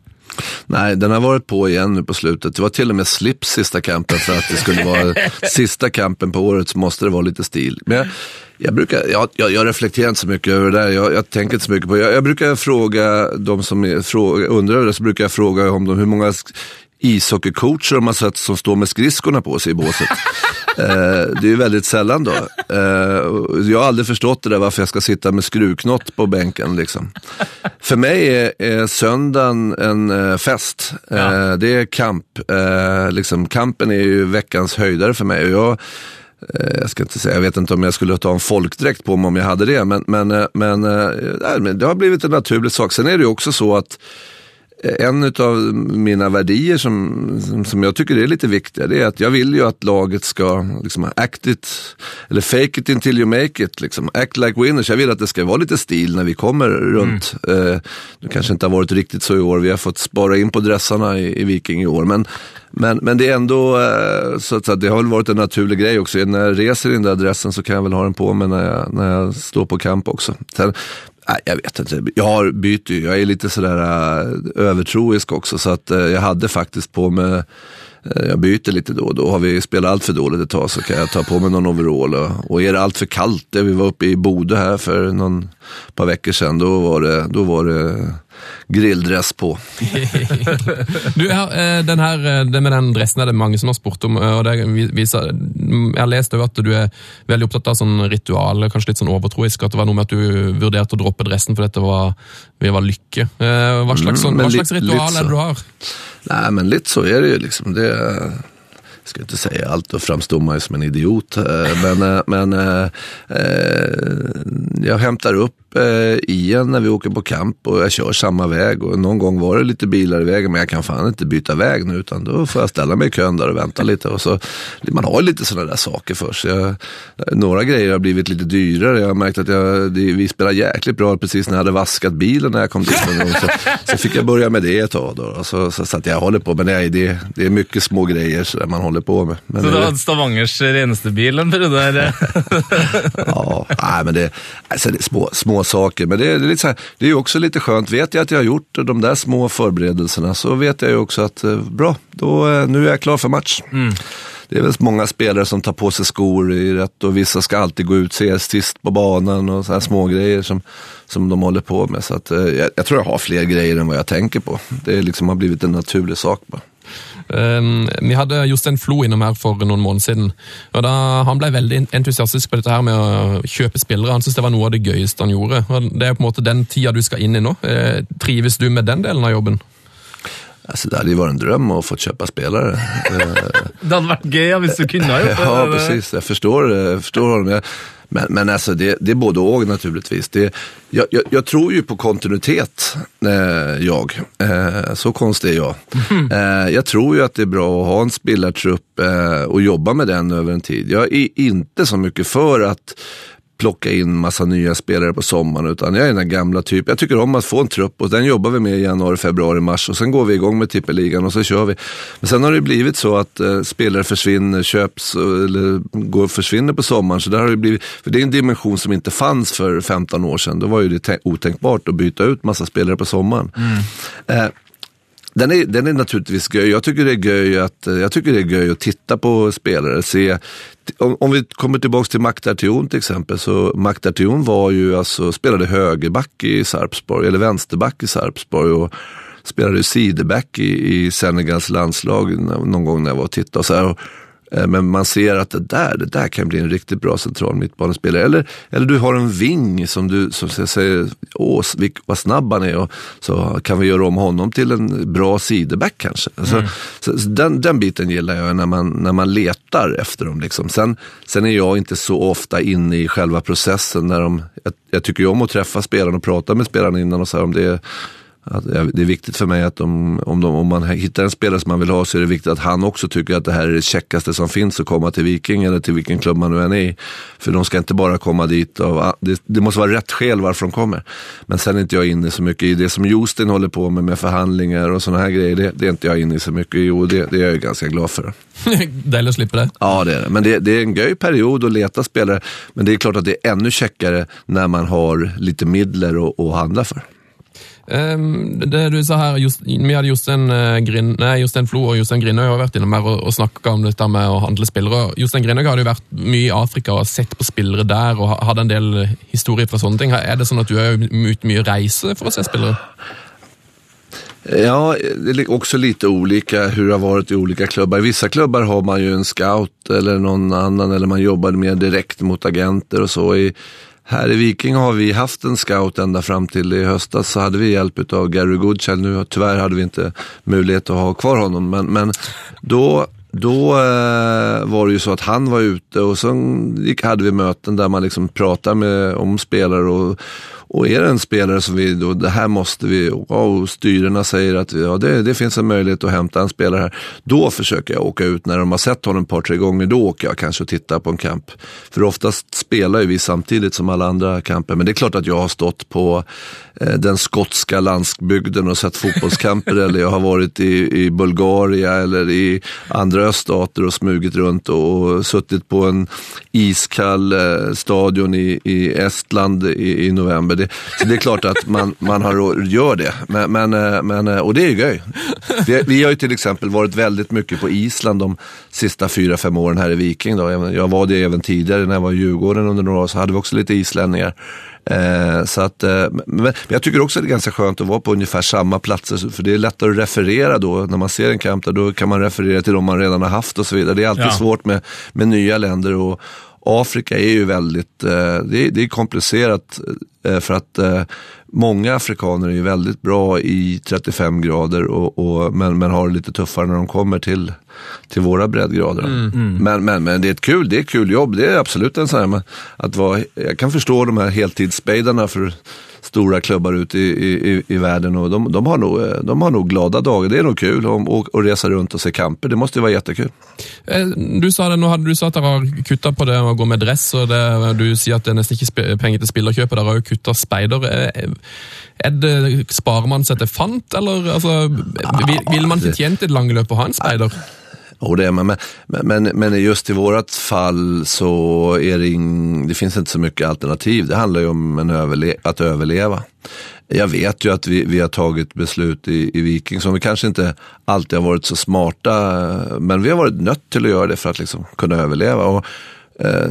Nej, den har varit på igen nu på slutet. Det var till och med slips sista campen för att det skulle vara sista campen på året så måste det vara lite stil. Men jag, jag brukar, jag, jag, reflekterar inte så mycket över det där. Jag, jag tänker inte så mycket på det. Jag, jag brukar fråga de som är, fråga, undrar det, så brukar jag fråga om de, hur många ishockeycoacher de har sett som står med skridskorna på sig i båset. eh, det är ju väldigt sällan då. Eh, jag har aldrig förstått det där varför jag ska sitta med skruvknott på bänken. Liksom. För mig är, är söndagen en eh, fest. Ja. Eh, det är kamp. Eh, liksom, kampen är ju veckans höjdare för mig. Och jag, eh, jag ska inte säga, jag vet inte om jag skulle ta en folkdräkt på mig om jag hade det, men, men, men, men det har blivit en naturlig sak. Sen är det ju också så att en av mina värdier som, som jag tycker är lite viktiga, det är att jag vill ju att laget ska liksom act it, eller fake it until you make it, liksom. act like winners. Jag vill att det ska vara lite stil när vi kommer runt. Mm. Eh, det kanske inte har varit riktigt så i år, vi har fått spara in på dressarna i, i Viking i år, men, men, men det är ändå, eh, så att, det har väl varit en naturlig grej också. När jag reser i den där dressen så kan jag väl ha den på mig när jag, när jag står på kamp också. Sen, Nej, jag vet inte. Jag har bytt ju. Jag är lite sådär äh, övertroisk också. Så att äh, jag hade faktiskt på mig, äh, jag byter lite då och då. Har vi spelat allt för dåligt ett tag så kan jag ta på mig någon overall. Och, och är det allt för kallt, vi var uppe i Bode här för någon par veckor sedan, då var det, då var det grilldress på. du, den her, det med den dressen er det mange som har spurt om. og det viser, Jeg har lest at du er veldig opptatt av sånn ritual, kanskje litt sånn overtroisk. At det var noe med at du vurderte å droppe dressen fordi det var, det var lykke. Hva slags, mm, hva slags ritual litt, er det du har? Nej, men lite så är det ju. Liksom. Det, ska inte säga allt, framstår man ju som en idiot. Eh, men eh, men eh, eh, jag hämtar upp eh, Ian när vi åker på camp och jag kör samma väg. Och någon gång var det lite bilar i vägen, men jag kan fan inte byta väg nu, utan då får jag ställa mig i kön där och vänta lite. Och så, man har lite sådana där saker för sig. Jag, några grejer har blivit lite dyrare. Jag har märkt att jag, det, vi spelar jäkligt bra precis när jag hade vaskat bilen när jag kom dit. någon gång. Så, så fick jag börja med det ett tag. Då. Så, så, så att jag håller på, men det är, det, det är mycket små grejer så där man håller på med. Men Så du hadde Stavangers reneste bil en periode? eller? Ja, nej, men det, alltså det är små, små saker. Men det är, lite så här, det är också lite skönt. Vet jag att jag har gjort de där små förberedelserna så vet jag ju också att eh, bra, då, eh, nu är jag klar för match. Det är väl många spelare som tar på sig skor i rätt och vissa ska alltid gå ut sist på banan och så här små grejer som, som de håller på med. Så att, eh, jag, jag tror jag har fler grejer än vad jag tänker på. Det liksom har blivit en naturlig sak bara. Ehm, vi hadde Jostein Flo innom her for noen måneder siden. og da, Han ble veldig entusiastisk på dette her med å kjøpe spillere. Han syntes det var noe av det gøyeste han gjorde. og Det er på en måte den tida du skal inn i nå. Ehm, trives du med den delen av jobben? Alltså, det hade ju varit en dröm att få köpa spelare. Eh, Det hadde vært gøy hvis du kunne ha gjort det. Ja, precis. Jag förstår, jag förstår honom. Jag- Men, men alltså det, det är både och naturligtvis. Det, jag, jag, jag tror ju på kontinuitet, eh, jag. Eh, så konstig är jag. Eh, jag tror ju att det är bra att ha en spelartrupp eh, och jobba med den över en tid. Jag är inte så mycket för att plocka in massa nya spelare på sommaren. Utan jag är den gamla typen. Jag tycker om att få en trupp och den jobbar vi med i januari, februari, mars. Och sen går vi igång med tippeligan och så kör vi. Men sen har det blivit så att eh, spelare försvinner, köps eh, eller går, försvinner på sommaren. Så där har det blivit, för det är en dimension som inte fanns för 15 år sedan. Då var ju det tä- otänkbart att byta ut massa spelare på sommaren. Eh, den är, den är naturligtvis göj. Jag tycker det är göj att, jag tycker det är göj att titta på spelare. Se, om, om vi kommer tillbaka till Magdartion till exempel. Så Magdartion var ju alltså, spelade högerback i Sarpsborg, eller vänsterback i Sarpsborg. Och spelade sideback i, i Senegals landslag någon gång när jag var och tittade. Och så här, och, men man ser att det där, det där kan bli en riktigt bra central mittbanespelare. Eller, eller du har en ving som du som säger, åh vad snabb han är och så kan vi göra om honom till en bra sideback kanske. Alltså, så, så den, den biten gillar jag när man, när man letar efter dem. Liksom. Sen, sen är jag inte så ofta inne i själva processen. När de, jag, jag tycker ju om att träffa spelarna och prata med spelarna innan och så här, om det är att det är viktigt för mig att de, om, de, om man hittar en spelare som man vill ha så är det viktigt att han också tycker att det här är det checkaste som finns att komma till Viking eller till vilken klubb man nu än är i. För de ska inte bara komma dit och det, det måste vara rätt skäl varför de kommer. Men sen är inte jag inne så mycket i det som Justin håller på med, med förhandlingar och sådana här grejer. Det, det är inte jag inne i så mycket i och det, det är jag ganska glad för. Å slippe det. Ja, det är det. Men det, det är en göj period att leta spelare. Men det är klart att det är ännu checkare när man har lite midler att, att handla för. Um, det du sa her, just, Vi hadde Jostein eh, Grin, nei, Jostein Flo og Jostein Grinøy har vært innom her og, og snakka om dette med å handle spillere. Jostein Grinøy hadde jo vært mye i Afrika og sett på spillere der og hadde en del historier fra sånne ting. Er det sånn at du er ute mye reise for å se spillere? Ja, det är också lite olika hur det har varit i olika klubbar. I vissa klubbar har man ju en scout eller någon annan eller man jobbar mer direkt mot agenter och så. I, här i Viking har vi haft en scout ända fram till i höstas så hade vi hjälp av Gary Goodchild. Nu tyvärr hade vi inte möjlighet att ha kvar honom men, men då då eh, var det ju så att han var ute och sen gick, hade vi möten där man liksom pratade med, om spelare och, och är det en spelare som vi, då, det här måste vi, och styrelserna säger att ja, det, det finns en möjlighet att hämta en spelare här. Då försöker jag åka ut, när de har sett honom ett par, tre gånger, då åker jag kanske och tittar på en camp. För oftast spelar ju vi samtidigt som alla andra camper, men det är klart att jag har stått på eh, den skotska landsbygden och sett fotbollskamper eller jag har varit i, i Bulgarien eller i andra öststater och smugit runt och suttit på en iskall eh, stadion i, i Estland i, i november. Det, så det är klart att man, man har, gör det. Men, men, eh, men, eh, och det är ju göj. Vi, har ju till exempel varit väldigt mycket på Island de sista fyra, fem åren här i Viking. Då. Jag, var det även tidigare när jag var i Djurgården under några år, så hade vi också lite islänningar. Eh, så att, eh, men, jag tycker också att det är ganska skönt att vara på ungefär samma platser, för det är lättare att referera då. När man ser en camp där, då kan man referera till de man redan har haft och så vidare. Det är alltid Ja. svårt med, med nya länder. och Afrika är ju väldigt, eh, det, är, det är komplicerat eh, för att eh, många afrikaner är ju väldigt bra i 35 grader och, och, men, men har det lite tuffare när de kommer till, till våra breddgrader. Men, men, men det är ett kul, det är ett kul jobb, det är absolut en sån här, men att vara, jag kan förstå de här heltidsspejdarna för stora klubbar ute i, i, i världen och de, de, har nog, eh, de har nog glada dagar. Det är nog kul att och, och resa runt och se kamper. Det måste ju vara jättekul. Eh, Du sa det, nå hadde du sa at dere har kutta på det å gå med dress, og det, du sier at det er nesten ikke penger til spillerkjøpet. Dere har jo kutta speider. Er det, eh, sparer man seg til fant, eller altså, vil, vil man fortjent tjent i det lange løpet å ha en speider? Och det, men, men, men, just i vårt fall så är det, ing, det finns inte så mycket alternativ. Det handlar ju om överle att överleva. Jag vet ju att vi, vi har tagit beslut i, i Viking som vi kanske inte alltid har varit så smarta, eh, men vi har varit nött till att göra det för att liksom kunna överleva. Och,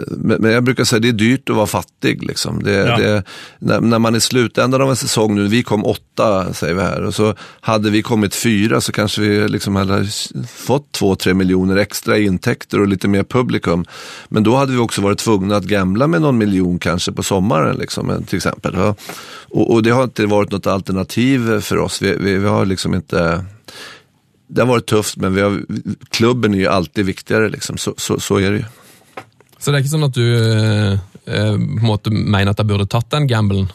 men men jag brukar säga det är dyrt att vara fattig. Liksom. Det, Ja. det, när, när man i slutändan av en säsong nu, vi kom åtta säger vi här, och så hade vi kommit fyra så kanske vi liksom hade fått två, tre miljoner extra i intäkter och lite mer publikum. Men då hade vi också varit tvungna att gamla med någon miljon kanske på sommaren liksom, till exempel. Och, och det har inte varit något alternativ för oss. Vi, vi, vi har liksom inte det har varit tufft, men vi har, klubben är ju alltid viktigare. Liksom. Så, så, så är det ju. Så det er ikke sånn at du eh, eh på en måte mener at jeg burde tatt den gambelen?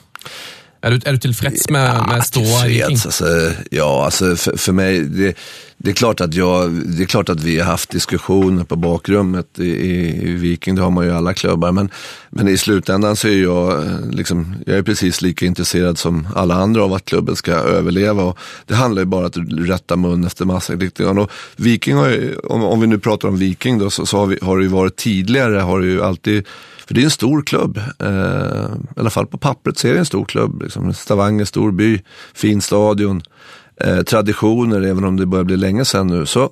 Er du, er du tilfreds med, med ståa i Viking? Tillfreds, alltså, ja, alltså för, för mig, det, det, är klart att jag, det är klart att vi har haft diskussioner på bakrummet i, i, i Viking, det har man ju i alla klubbar. Men, men i slutändan så är jag, liksom, jag är precis lika intresserad som alla andra av att klubben ska överleva. Och det handlar ju bara om att rätta mun efter matchen. Och Viking har ju, om, om vi nu pratar om Viking då, så, så har, vi, har det ju varit tidigare, har det ju alltid för det är en stor klubb. Eh, I alla fall på pappret så är det en stor klubb. Liksom. Stavanger, stor by, fin stadion, eh, traditioner, även om det börjar bli länge sedan nu. Så,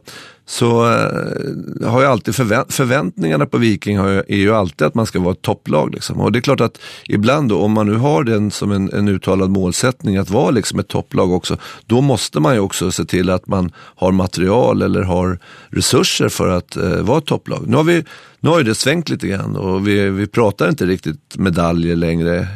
så eh, har jag alltid förvänt förväntningarna på Viking har ju, är ju alltid att man ska vara ett topplag. Liksom. Och det är klart att ibland då, om man nu har den som en, en uttalad målsättning att vara liksom ett topplag också, då måste man ju också se till att man har material eller har resurser för att eh, vara ett topplag. Nu har, vi, nu har ju det svängt lite grann och vi, vi pratar inte riktigt medaljer längre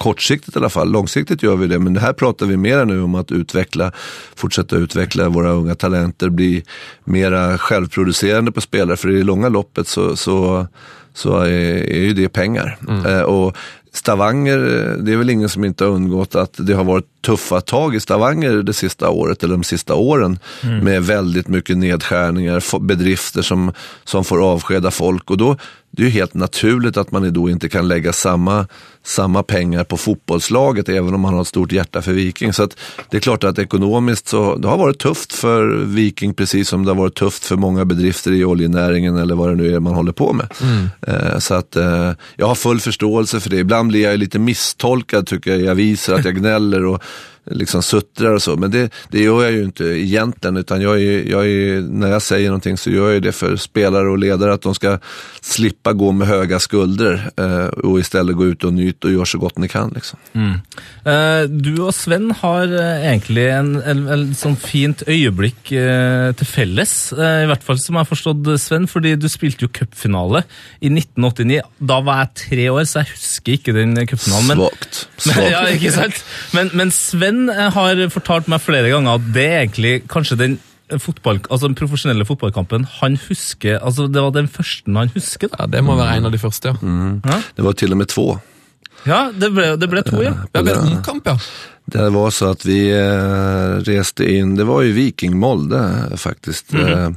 kortsiktigt i alla fall. Långsiktigt gör vi det, men här pratar vi mer nu om att utveckla, fortsätta utveckla våra unga talenter, bli mera självproducerande på spelare. För i det långa loppet så, så, så är, är ju det pengar. Eh, och Stavanger, det är väl ingen som inte har undgått att det har varit tuffa tag i Stavanger det sista året eller de sista åren med väldigt mycket nedskärningar, bedrifter som, som får avskeda folk och då det är ju helt naturligt att man då inte kan lägga samma, samma pengar på fotbollslaget även om man har ett stort hjärta för Viking. Så det är klart att ekonomiskt så det har varit tufft för Viking precis som det har varit tufft för många bedrifter i oljenäringen eller vad det nu är man håller på med. Eh, så att eh, jag har full förståelse för det. Ibland blir jag lite misstolkad tycker jag i aviser att jag gnäller och liksom suttrar och så. Men det, det gör jag ju inte egentligen utan jag är, jag är, när jag säger någonting så gör jag det för spelare och ledare att de ska slippa gå med höga skulder eh, och istället gå ut och nyt och göra så gott ni kan. Liksom. Eh, Du og Sven har eh, egentlig en, en, en fint øyeblikk eh, til felles, eh, i hvert fall som jeg har forstått Sven, fordi du spilte jo cupfinale i 1989. Da var jeg tre år, så jeg husker ikke den cupfinalen. Svagt. men, Svagt. ja, sant? Men, men Sven eh, har fortalt meg flere ganger at det er egentlig kanskje den fotball, altså den profesjonelle fotballkampen han husker, altså det var den første han husker. da. Ja, Det må være en av de første, ja. Det var till och med två. Ja, det ble, det ble to, ja. Ja, det en omkamp, ja. Det var så att vi eh, reste in, det var ju Viking Molde eh, faktiskt. Eh,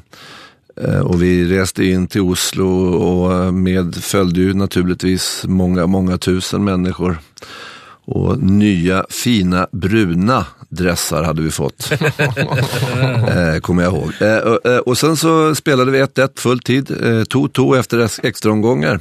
eh, och vi reste in till Oslo och eh, med följde ju naturligtvis många, många tusen människor. Och nya fina bruna dressar hade vi fått. eh, kommer jag ihåg. Eh, och, eh, och sen så spelade vi 1-1 full tid, eh, 2-2 efter ex- extra omgångar.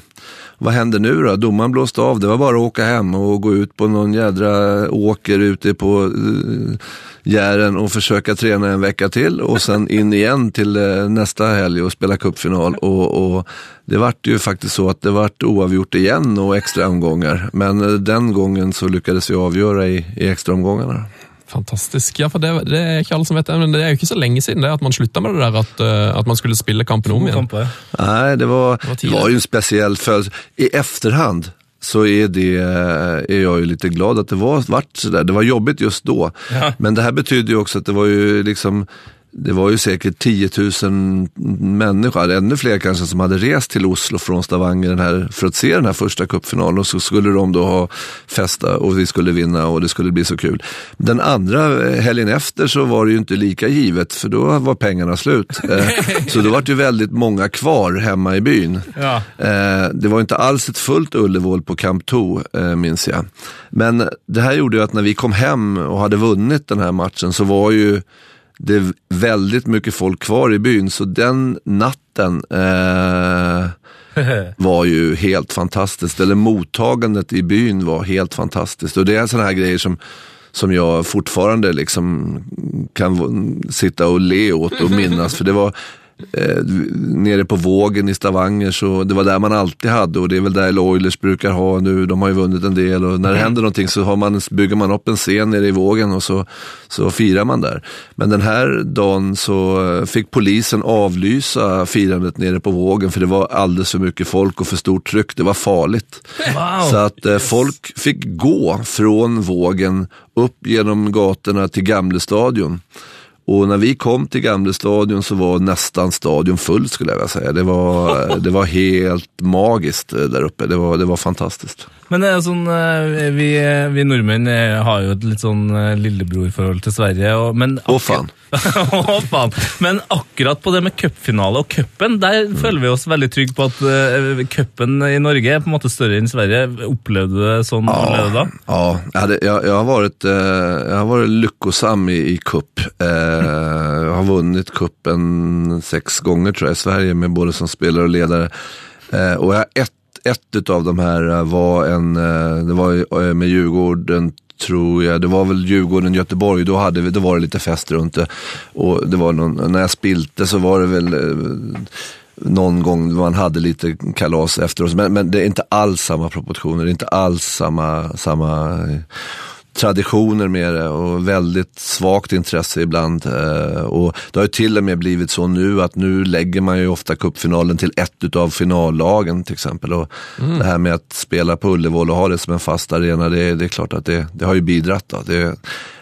Vad händer nu då? Domaren blåste av. Det var bara att åka hem och gå ut på någon jädra åker ute på eh, uh, Jären och försöka träna en vecka till och sen in igen till uh, nästa helg och spela cupfinal. Och, och det vart ju faktiskt så att det vart oavgjort igen och extra omgångar. Men uh, den gången så lyckades vi avgöra i, i extra omgångarna. Fantastisk. Ja, for det, det er ikke alle som vet det, men det er jo ikke så lenge siden det at man slutta med det der at, eh, at man skulle spille kampen om igjen. Nej, det var, var det var ju en speciell födelse. I efterhand så är, det, är jag ju lite glad att det var vart sådär. Det var jobbigt just då. Ja. Men det här betyder ju också att det var ju liksom det var ju säkert 10 000 människor, ännu fler kanske, som hade rest till Oslo från Stavanger den här, för att se den här första cupfinalen. Och så skulle de då ha festa och vi skulle vinna och det skulle bli så kul. Den andra eh, helgen efter så var det ju inte lika givet, för då var pengarna slut. Eh, så då var det ju väldigt många kvar hemma i byn. Ja. Eh, det var inte alls ett fullt Ullevål på Camp Tou, minns jag. Men det här gjorde ju att när vi kom hem och hade vunnit den här matchen så var ju det är väldigt mycket folk kvar i byn, så den natten eh, var ju helt fantastiskt. Eller mottagandet i byn var helt fantastiskt. Och det är sådana här grejer som, som jag fortfarande liksom kan sitta och le åt och minnas. För det var eh, nere på vågen i Stavanger, så det var där man alltid hade och det är väl där Oilers brukar ha nu. De har ju vunnit en del och när det händer någonting så har man, bygger man upp en scen nere i vågen och så, så firar man där. Men den här dagen så eh, fick polisen avlysa firandet nere på vågen för det var alldeles för mycket folk och för stort tryck. Det var farligt. Wow. Så att eh, folk fick gå från vågen upp genom gatorna till Gamlestadion. Och när vi kom till Gamlestadion så var nästan stadion full skulle jag vilja säga. Det var, det var helt magiskt eh, där uppe. Det var, det var fantastiskt. Men det er jo sånn, eh, vi, vi nordmenn eh, har jo et litt sånn eh, lillebror-forhold til Sverige. Og, men Å faen. Å, faen. Men akkurat på det med cupfinale og cupen, der føler vi oss veldig trygge på at uh, cupen i Norge er på en måte større enn Sverige. Opplevde du det sånn allerede da? Ja, jag, hade, jag, jag, har varit, eh, jag har varit lyckosam i, i cup. Eh, jag har vunnit cupen sex gånger tror jag i Sverige med både som spelare och ledare. Eh, och jag, ett, ett utav de här eh, var en, eh, det var eh, med Djurgården tror jag, det var väl Djurgården, Göteborg, då, hade vi, då var det lite fest runt det. Och det var någon, när jag spilte så var det väl någon gång man hade lite kalas efteråt. Men, men det är inte alls samma proportioner, det är inte alls samma, samma traditioner med det och väldigt svagt intresse ibland. Eh, och det har ju till och med blivit så nu att nu lägger man ju ofta cupfinalen till ett utav finallagen till exempel. Och Det här med att spela på Ullevål och ha det som en fast arena, det, det är klart att det, det har ju bidragit. Då. Det,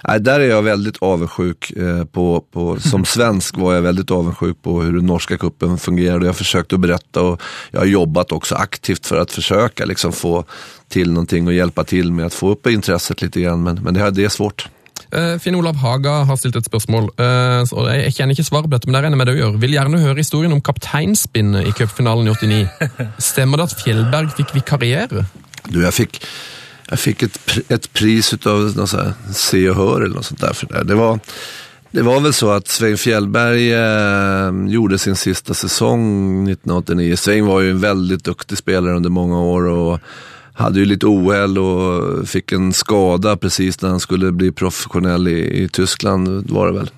nej, där är jag väldigt avundsjuk eh, på, på, som svensk var jag väldigt avundsjuk på hur den norska kuppen fungerade. Jag har försökt att berätta och jag har jobbat också aktivt för att försöka liksom få till någonting och hjälpa till med att få upp intresset lite grann. Men, men det, här- det är svårt. Eh, Finn Olav Haga har stilt et spørsmål. eh, Jeg jeg kjenner ikke svaret på dette, men det regner jeg med det du gjør. Vil gjerne høre historien om kapteinspinnet i cupfinalen i 89. Stemmer det at Fjellberg fikk vikariere? Du, jag fick, jag fick ett, pr- ett pris här Se och Hör eller något sånt där för det. Det var, det var väl så att Svein Fjällberg eh, gjorde sin sista säsong 1989. Svein var ju en väldigt duktig spelare under många år och hade ju lite ohäll och fick en skada precis när han skulle bli professionell i, i Tyskland var det väl.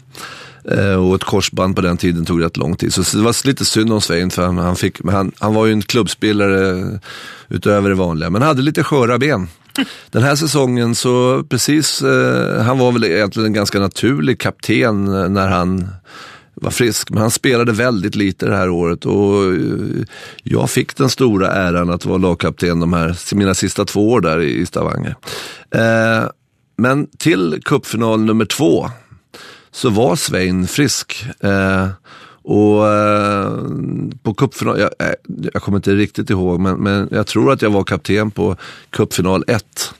Eh, och ett korsband på den tiden tog rätt lång tid. Så, det var lite synd om Svein för han, han, fick, han, han var ju en klubbspelare utöver det vanliga, men hade lite sköra ben. Den här säsongen så precis, eh, han var väl egentligen en ganska naturlig kapten när han var frisk, men han spelade väldigt lite det här året och eh, jag fick den stora äran att vara lagkapten de här, mina sista två år där i Stavanger. Eh, men till cupfinal nummer två så var Svein frisk. Eh, och eh, på cupfinal, jag, jag kommer inte riktigt ihåg, men, men jag tror att jag var kapten på cupfinal 1.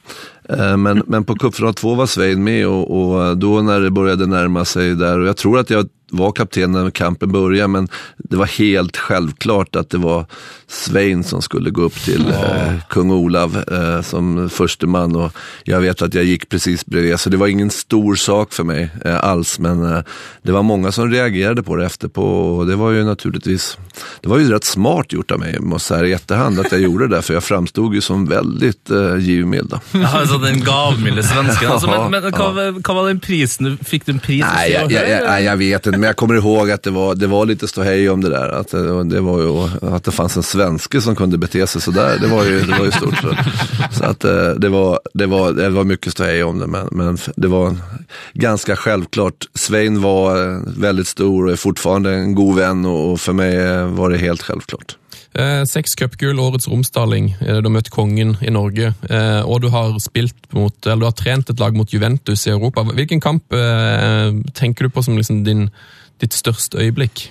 Eh, men, men på cupfinal 2 var Svein med och, och då när det började närma sig där, och jag tror att jag var kapten när kampen började, men det var helt självklart att det var Svein som skulle gå upp till eh, kung Olav eh, som förste man och jag vet att jag gick precis bredvid, så det var ingen stor sak för mig eh, alls, men eh, det var många som reagerade på det efterpå och det var ju naturligtvis, det var ju rätt smart gjort av mig, måste säga i efterhand, att jag gjorde det, för jag framstod ju som väldigt eh, givmild. altså Den gavmilde svensken. Altså, men men hva, hva var den prisen du Fikk du en pris? Nej, jag, jag, jag, jag vet inte, men jag kommer ihåg att det var, det var lite ståhej om det där. Att det, det var ju, att det fanns en svenske som kunde bete sig sådär, det var ju, det var ju stort. Så, så att eh, det var, det, var, det var mycket ståhej om det, men, men det var ganska självklart. Svein var eh, väldigt stor och är fortfarande en god vän och, för mig eh, var det helt självklart. Eh, seks cupgull, årets romsdaling. Eh, du har møtt kongen i Norge. Eh, og du har spilt mot, eller du har trent et lag mot Juventus i Europa. Hvilken kamp tenker du på som liksom din, ditt øyeblikk?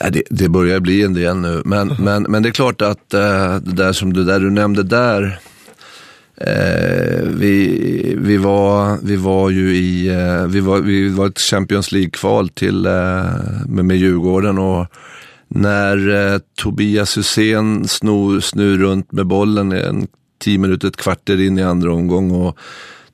Ja, det, det börjar bli en del nu, men, men, men det är klart att det där som du, där du nämnde där, eh, vi, vi, var, vi var ju i, eh, vi, var, vi var ett Champions League-kval till, eh, med, med Djurgården och när eh, Tobias Hysén snor, snur runt med bollen en tio minuter, ett kvarter in i andra omgång och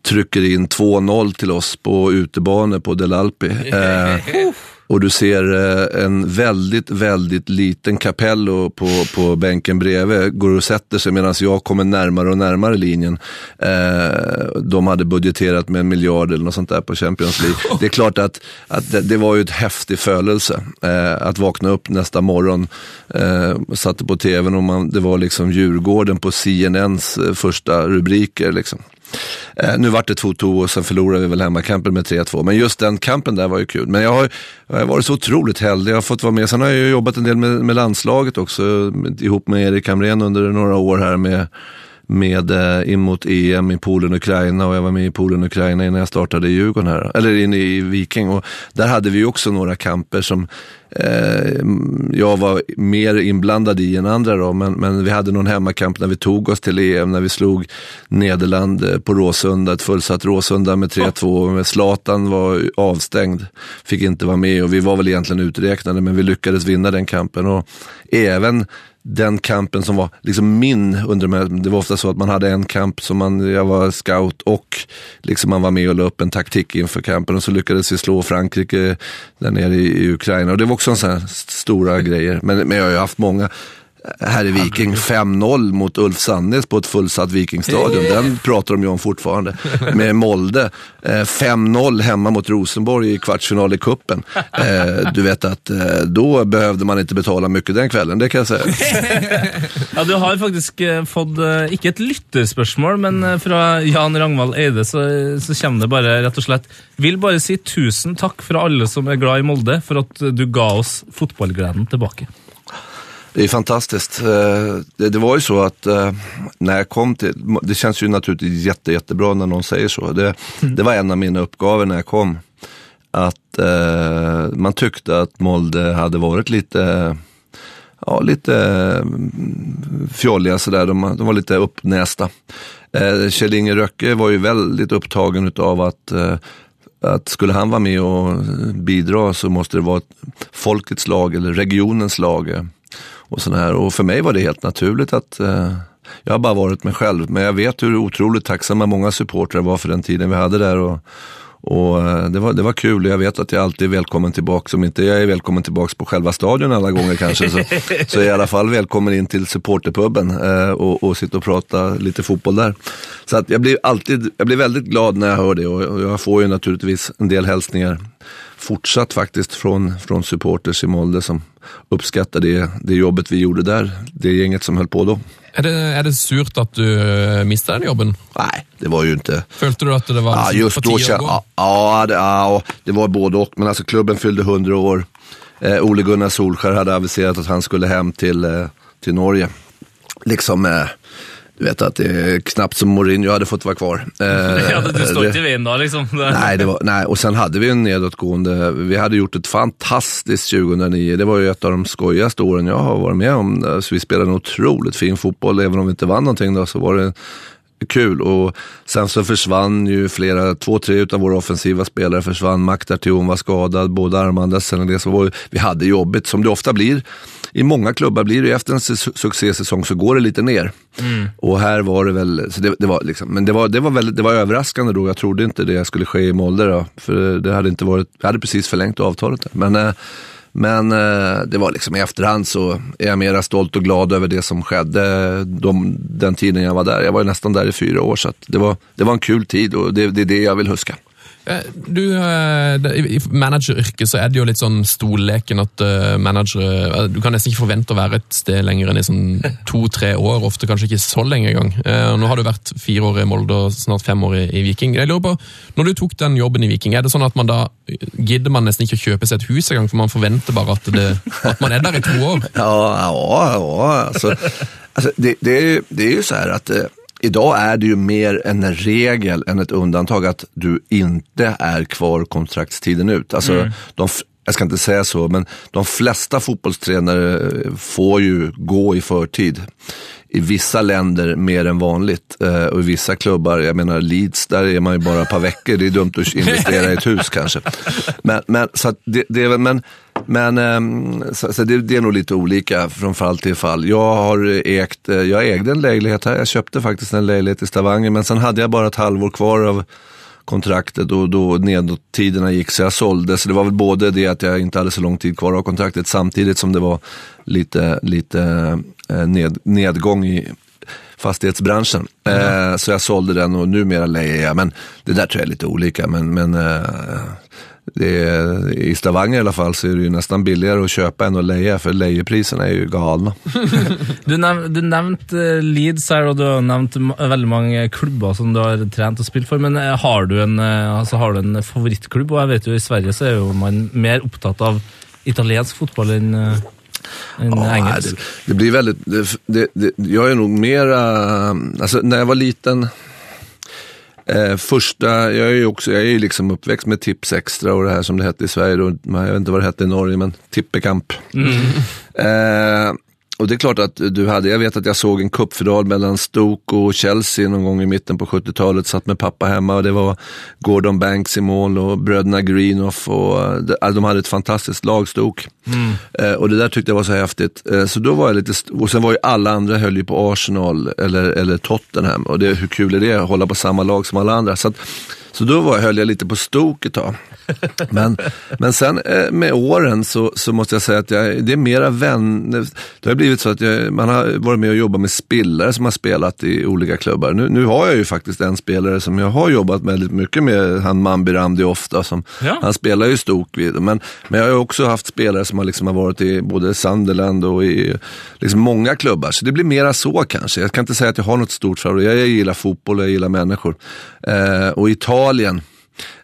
trycker in 2-0 till oss på utebane på Del Alpi. Eh, och du ser eh, en väldigt, väldigt liten Capello på, på bänken bredvid. Går och sätter sig medan jag kommer närmare och närmare linjen. Eh, de hade budgeterat med en miljard eller något sånt där på Champions League. Det är klart att, att det, det var ju ett häftig födelse. Eh, att vakna upp nästa morgon, satte på tvn och man, det var liksom Djurgården på CNNs första rubriker. Liksom. Eh, nu vart det 2-2 och sen förlorade vi väl hemmakampen med 3-2. Men just den kampen där var ju kul. Men jag har, jag har varit så otroligt heldig. Jag har fått vara med. Sen har jag jobbat en del med, med landslaget också. Med, ihop med Erik Hamrén under några år här med med eh, in mot EM i Polen och Ukraina och jag var med i Polen och Ukraina innan jag startade i Djurgården här, eller inne i Viking. Och där hade vi också några kamper som eh, jag var mer inblandad i än andra då, men, men vi hade någon hemmakamp när vi tog oss till EM, när vi slog Nederland eh, på Råsunda, ett fullsatt Råsunda med 3-2. Zlatan var avstängd, fick inte vara med och vi var väl egentligen uträknade, men vi lyckades vinna den kampen. Och även den kampen som var liksom min under med, Det var ofta så att man hade en kamp som man, jag var scout och liksom man var med och la upp en taktik inför kampen och så lyckades vi slå Frankrike där nere i, i Ukraina. Och det var också en sån här stora grejer. Men, men jag har ju haft många här i Viking 5-0 mot Ulf Sandnes på ett fullsatt Vikingstadion. Den pratar de ju om fortfarande. Med Molde. 5-0 hemma mot Rosenborg i kvartsfinal i kuppen. Du vet att då behövde man inte betala mycket den kvällen, det kan jag säga. ja, du har faktisk fått, ikke et lytterspørsmål, men fra Jan Ragnvald Eide så, så kommer det bare rett og slett Vil bare si tusen takk fra alle som er glad i Molde, for at du ga oss fotballgleden tilbake. Det är fantastiskt. Eh, det, det, var ju så att eh, när jag kom till, det känns ju naturligtvis jätte, jättebra när någon säger så. Det, det var en av mina uppgifter när jag kom. Att eh, man tyckte att Molde hade varit lite, ja lite mm, fjolliga sådär. De, de var lite uppnästa. Eh, Kjell Inge Röcke var ju väldigt upptagen av att eh, att skulle han vara med och bidra så måste det vara folkets lag eller regionens lag och sådär. här. Och för mig var det helt naturligt att eh, jag har bara varit mig själv. Men jag vet hur otroligt tacksamma många supportrar var för den tiden vi hade där. Och, och eh, det, var, det var kul jag vet att jag alltid är välkommen tillbaka. Om inte jag är välkommen tillbaka på själva stadion alla gånger kanske så, så är jag i alla fall välkommen in till supporterpubben eh, och, och sitta och prata lite fotboll där. Så att jag blir alltid, jag blir väldigt glad när jag hör det och, och jag får ju naturligtvis en del hälsningar fortsatt faktiskt från, från supporters i Molde som uppskattar det, det jobbet vi gjorde där. Det gänget som höll på då. Är det, är det surt att du eh, mistade den jobben? Nej, det var ju inte... Följde du att det var ja, just då, ja, ja, det, ja, det var både och. Men alltså klubben fyllde 100 år. Eh, Ole Gunnar Solskär hade aviserat att han skulle hem till, eh, till Norge. Liksom... Eh, du vet att det är knappt som Mourinho hade fått vara kvar. Eh, ja, du står inte i vägen då liksom. Nej, det var, nej, och sen hade vi en nedåtgående. Vi hade gjort ett fantastiskt 2009. Det var ju ett av de skojigaste åren jag har varit med om. Så vi spelade en otroligt fin fotboll. Även om vi inte vann någonting då så var det kul. Och sen så försvann ju flera, två, tre utav våra offensiva spelare försvann. Maktar var skadad, båda armarna. Vi hade jobbigt, som det ofta blir i många klubbar blir det efter en succésäsong så går det lite ner. Mm. Och här var det väl, så det, det var liksom, men det var, det, var väldigt, det var överraskande då. Jag trodde inte det skulle ske i Molde då, för det hade inte varit, jag hade precis förlängt avtalet där. Men, eh, men eh, det var liksom i efterhand så är jag mera stolt och glad över det som skedde de, den tiden jag var där. Jag var ju nästan där i fyra år så det, var, det var en kul tid och det, det är det jag vill huska. Eh, Du, eh, I manageryrket så er det jo litt sånn stolleken at eh, managere Du kan nesten ikke forvente å være et sted lenger enn i sånn to-tre år, ofte kanskje ikke så lenge engang. Nå har du vært fire år i Molde og snart fem år i, i Viking. Jeg lurer på, Når du tok den jobben i Viking, er det sånn at man da gidder man nesten ikke å kjøpe seg et hus engang, for man forventer bare at, det, at man er der i to år? Ja, ja, ja. Alltså, alltså det, det, är, ju- det är ju så här att idag är det ju mer en regel än ett undantag att du inte är kvar kontraktstiden ut. Alltså, de, f- jag ska inte säga så, men de flesta fotbollstränare får ju gå i förtid. I vissa länder mer än vanligt eh, och i vissa klubbar, jag menar Leeds, där är man ju bara ett par veckor. Det är dumt att investera i ett hus kanske. Men, men, så att det, det är väl, men, men ehm, så, så det, det är nog lite olika från fall till fall. Jag har ägt, eh, jag ägde en lägenhet här, jag köpte faktiskt en lägenhet i Stavanger, men sen hade jag bara ett halvår kvar av kontraktet och då nedåttiderna gick så jag sålde. Så det var väl både det att jag inte hade så lång tid kvar av kontraktet samtidigt som det var lite, lite ned, nedgång i fastighetsbranschen. Eh, så jag sålde den och numera lejer jag. Men det där tror jag är lite olika. Men, men eh, är, i Stavanger i alla fall så är det ju nästan billigare att köpa än att leja för lejepriserna är ju galna. Du, du nevnte eh, Leeds her, og du har nevnt ma- veldig mange klubber som du har trent og spilt for. Men eh, har du en, eh, altså, har du en favorittklubb? Og jeg vet jo i Sverige så jo man mer opptatt av italiensk fotboll enn Ja, engelsk. det, det blir väldigt, det, det, jag är nog mera, alltså när jag var liten, eh, första, jag är ju också, jag är ju liksom uppväxt med Tips Extra och det här som det hette i Sverige, då, jag vet inte vad det hette i Norge, men Tippekamp. Eh, och det är klart att du hade, jag vet att jag såg en cupfinal mellan Stoke och Chelsea någon gång i mitten på 70-talet, satt med pappa hemma och det var Gordon Banks i mål och bröderna Greenough och de hade ett fantastiskt lag, Stoke. Eh, och det där tyckte jag var så häftigt. Eh, så då var jag lite, och sen var ju alla andra höll ju på Arsenal eller, eller Tottenham och det, hur kul är det att hålla på samma lag som alla andra. Så, att, så då var, höll jag lite på Stoke ett tag. Men, men sen eh, med åren så, så måste jag säga att jag, det är mera vänner. Det har blivit så att jag, man har varit med och jobbat med spelare som har spelat i olika klubbar. Nu, nu har jag ju faktiskt en spelare som jag har jobbat väldigt mycket med, han Mambi Ramdi ofta. Som, Ja. Han spelar ju Stoke vid men, men jag har också haft spelare som har, liksom har varit i både Sunderland och i liksom många klubbar. Så det blir mera så kanske. Jag kan inte säga att jag har något stort favorit. Jag gillar fotboll och jag gillar människor. Eh, och Italien,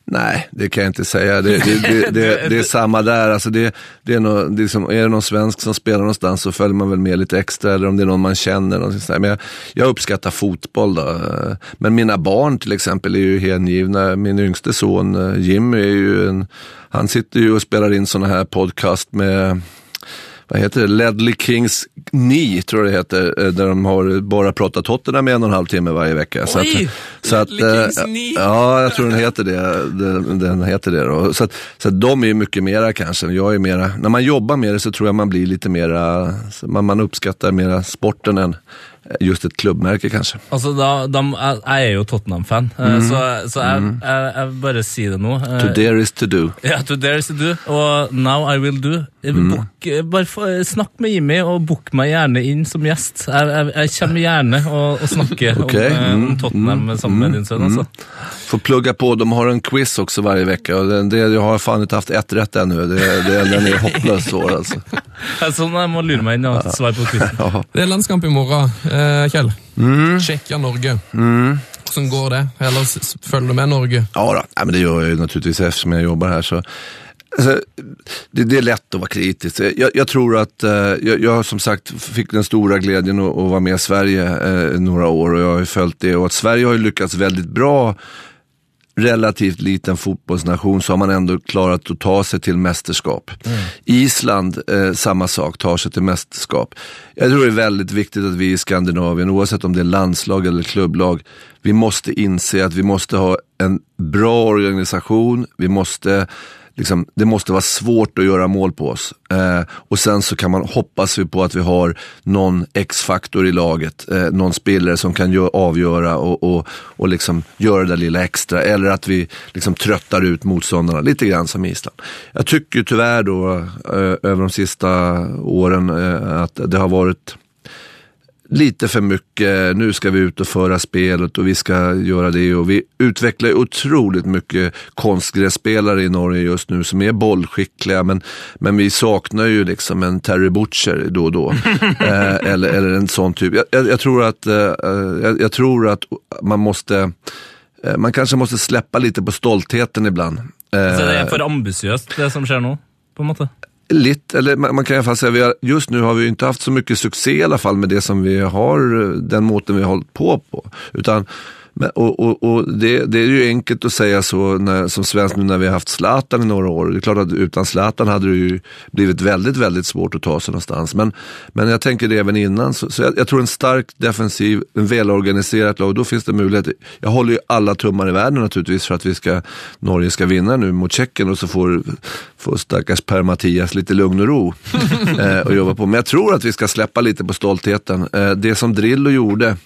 Nej, det kan jag inte säga. Det, det, det, det, är samma där. Alltså det, är, nå det är, det någon svensk som spelar någonstans så följer man väl med lite extra. Eller om det är någon man känner. Men jag, jag uppskattar fotboll. Då. Men mina barn till exempel är ju hängivna. Min yngste son eh, Jimmy är ju en, han sitter ju och spelar in sådana här podcast med vad heter det, Ledley Kings Knee, tror jag det heter, eh, där de har bara pratat Tottenham med en och en halv timme varje vecka. Så Oj! att, så att, Ledley eh, Kings Knee. Ja, jag tror den heter det. Den, den heter det då. Så, att, så att de är ju mycket mera kanske, jag är mera, när man jobbar med det så tror jag man blir lite mera, man, man uppskattar mera sporten än just ett klubbmärke kanske. Altså, da, jeg, jeg er jo Tottenham-fan, eh, så, så jeg, jeg, jeg bare sier det nå. eh, To dare is to do. Ja, to dare is to do, og now I will do. Mm. Book, eh, bare få, snakk med Jimmy, og book meg gjerne inn som gjest. Jeg, jeg, jeg kommer gjerne og, og snakker Ok, om, om mm, Tottenham sammen med din sønn. Altså. Får plugga på, de har en quiz också varje vecka och det, det, jag har fan inte haft ett rätt ännu. Det, det, den är hopplöst svår alltså. Det er Sånn jeg må lure meg inn og svare på quizen. Ja. Det er landskamp i eh, Kjell. Mm. Tsjekkia-Norge. Hvordan går det? Eller følger du med Norge? Ja, då. Nej, men det gör jag ju naturligtvis eftersom jag jobbar här. Så, alltså, det, det är lätt att vara kritisk. Jag, jag tror att, eh, jag, jag som sagt fick den stora glädjen att, att vara med i Sverige eh, några år och jag har ju följt det. Och att Sverige har ju lyckats väldigt bra relativt liten fotbollsnation så har man ändå klarat att ta sig till mästerskap. Island, eh, samma sak, tar sig till mästerskap. Jag tror det är väldigt viktigt att vi i Skandinavien, oavsett om det är landslag eller klubblag, vi måste inse att vi måste ha en bra organisation, vi måste Liksom, det måste vara svårt att göra mål på oss. Eh, och sen så kan man hoppas vi på att vi har någon X-faktor i laget. Eh, någon spelare som kan gör, avgöra och, och, och liksom göra det där lilla extra. Eller att vi liksom tröttar ut motståndarna, lite grann som Island. Jag tycker tyvärr då, eh, över de sista åren, eh, att det har varit lite för mycket, nu ska vi ut och föra spelet och vi ska göra det. Och vi utvecklar otroligt mycket konstgrässpelare i Norge just nu som är bollskickliga, men, men vi saknar ju liksom en Terry Butcher då och då. eh, eller, eller en sån typ. Jag, jag, jag tror att, eh, jag, jag tror att man måste eh, man kanske måste släppa lite på stoltheten ibland. Eh, Så det er for ambisiøst, det som skjer nå? på en måte? Lite, eller man kan i alla fall säga, att just nu har vi inte haft så mycket succé i alla fall med det som vi har, eh, den måten vi har hållit på på. Utan, men, och och, och det, det är ju enkelt att säga så när, som svensk nu när vi har haft Zlatan i några år. Det är klart att utan Zlatan hade det ju blivit väldigt, väldigt svårt att ta sig någonstans. Men, men jag tänker det även innan, så, så jag, jag tror en stark defensiv, en välorganiserat lag, då finns det möjlighet. Jag håller ju alla tummar i världen naturligtvis för att vi ska, Norge ska vinna nu mot Tjeckien och så får, får stackars Per-Mattias lite lugn och ro eh, och jobba på. Men jag tror att vi ska släppa lite på stoltheten. Eh, det som Drillo gjorde,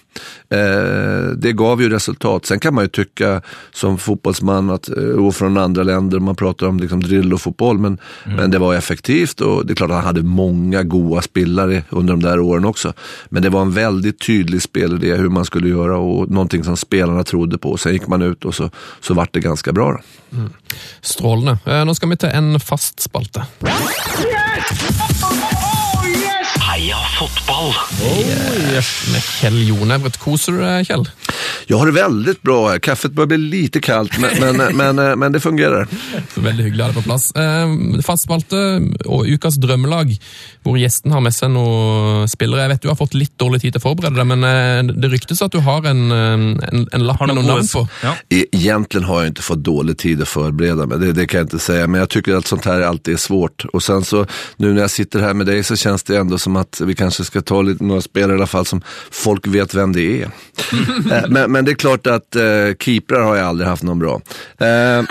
det gav ju resultat. Sen kan man ju tycka som fotbollsman att, eh, och från andra länder, man pratar om liksom Drillo-fotboll, men, men det var effektivt och det är klart att han hade många goa spelare under de där åren också. Men det var en väldigt tydlig spelidé hur man skulle göra och någonting som spelarna trodde på. Sen gick man ut och så, så vart det ganska bra. Då. Strålende. Eh, Nå skal vi til en fast spalte. Heia fotball! Oh, Med Kjell Jonebrett. Koser du deg, Kjell? Jag har det väldigt bra här. Kaffet börjar bli lite kallt, men, men, men, eh, men det fungerar. Så Veldig hyggelig å ha på plass. Eh, Fast spalte og ukas drømmelag, hvor gjesten har med seg noen spillere. Jeg vet du har fått litt dårlig tid til å forberede deg, men eh, det ryktes at du har en, eh, en, en lapp med navn gode på. ja. E- Egentligen har jag inte fått dålig tid att förbereda mig, det, det kan jag inte säga. Men jag tycker att sånt här alltid är svårt. Och sen så, nu när jag sitter här med dig så känns det ändå som att vi kanske ska ta lite, några spelare i alla fall som folk vet vem det är. Eh, men, men det är klart att eh, keeprar har jag aldrig haft någon bra. Eh,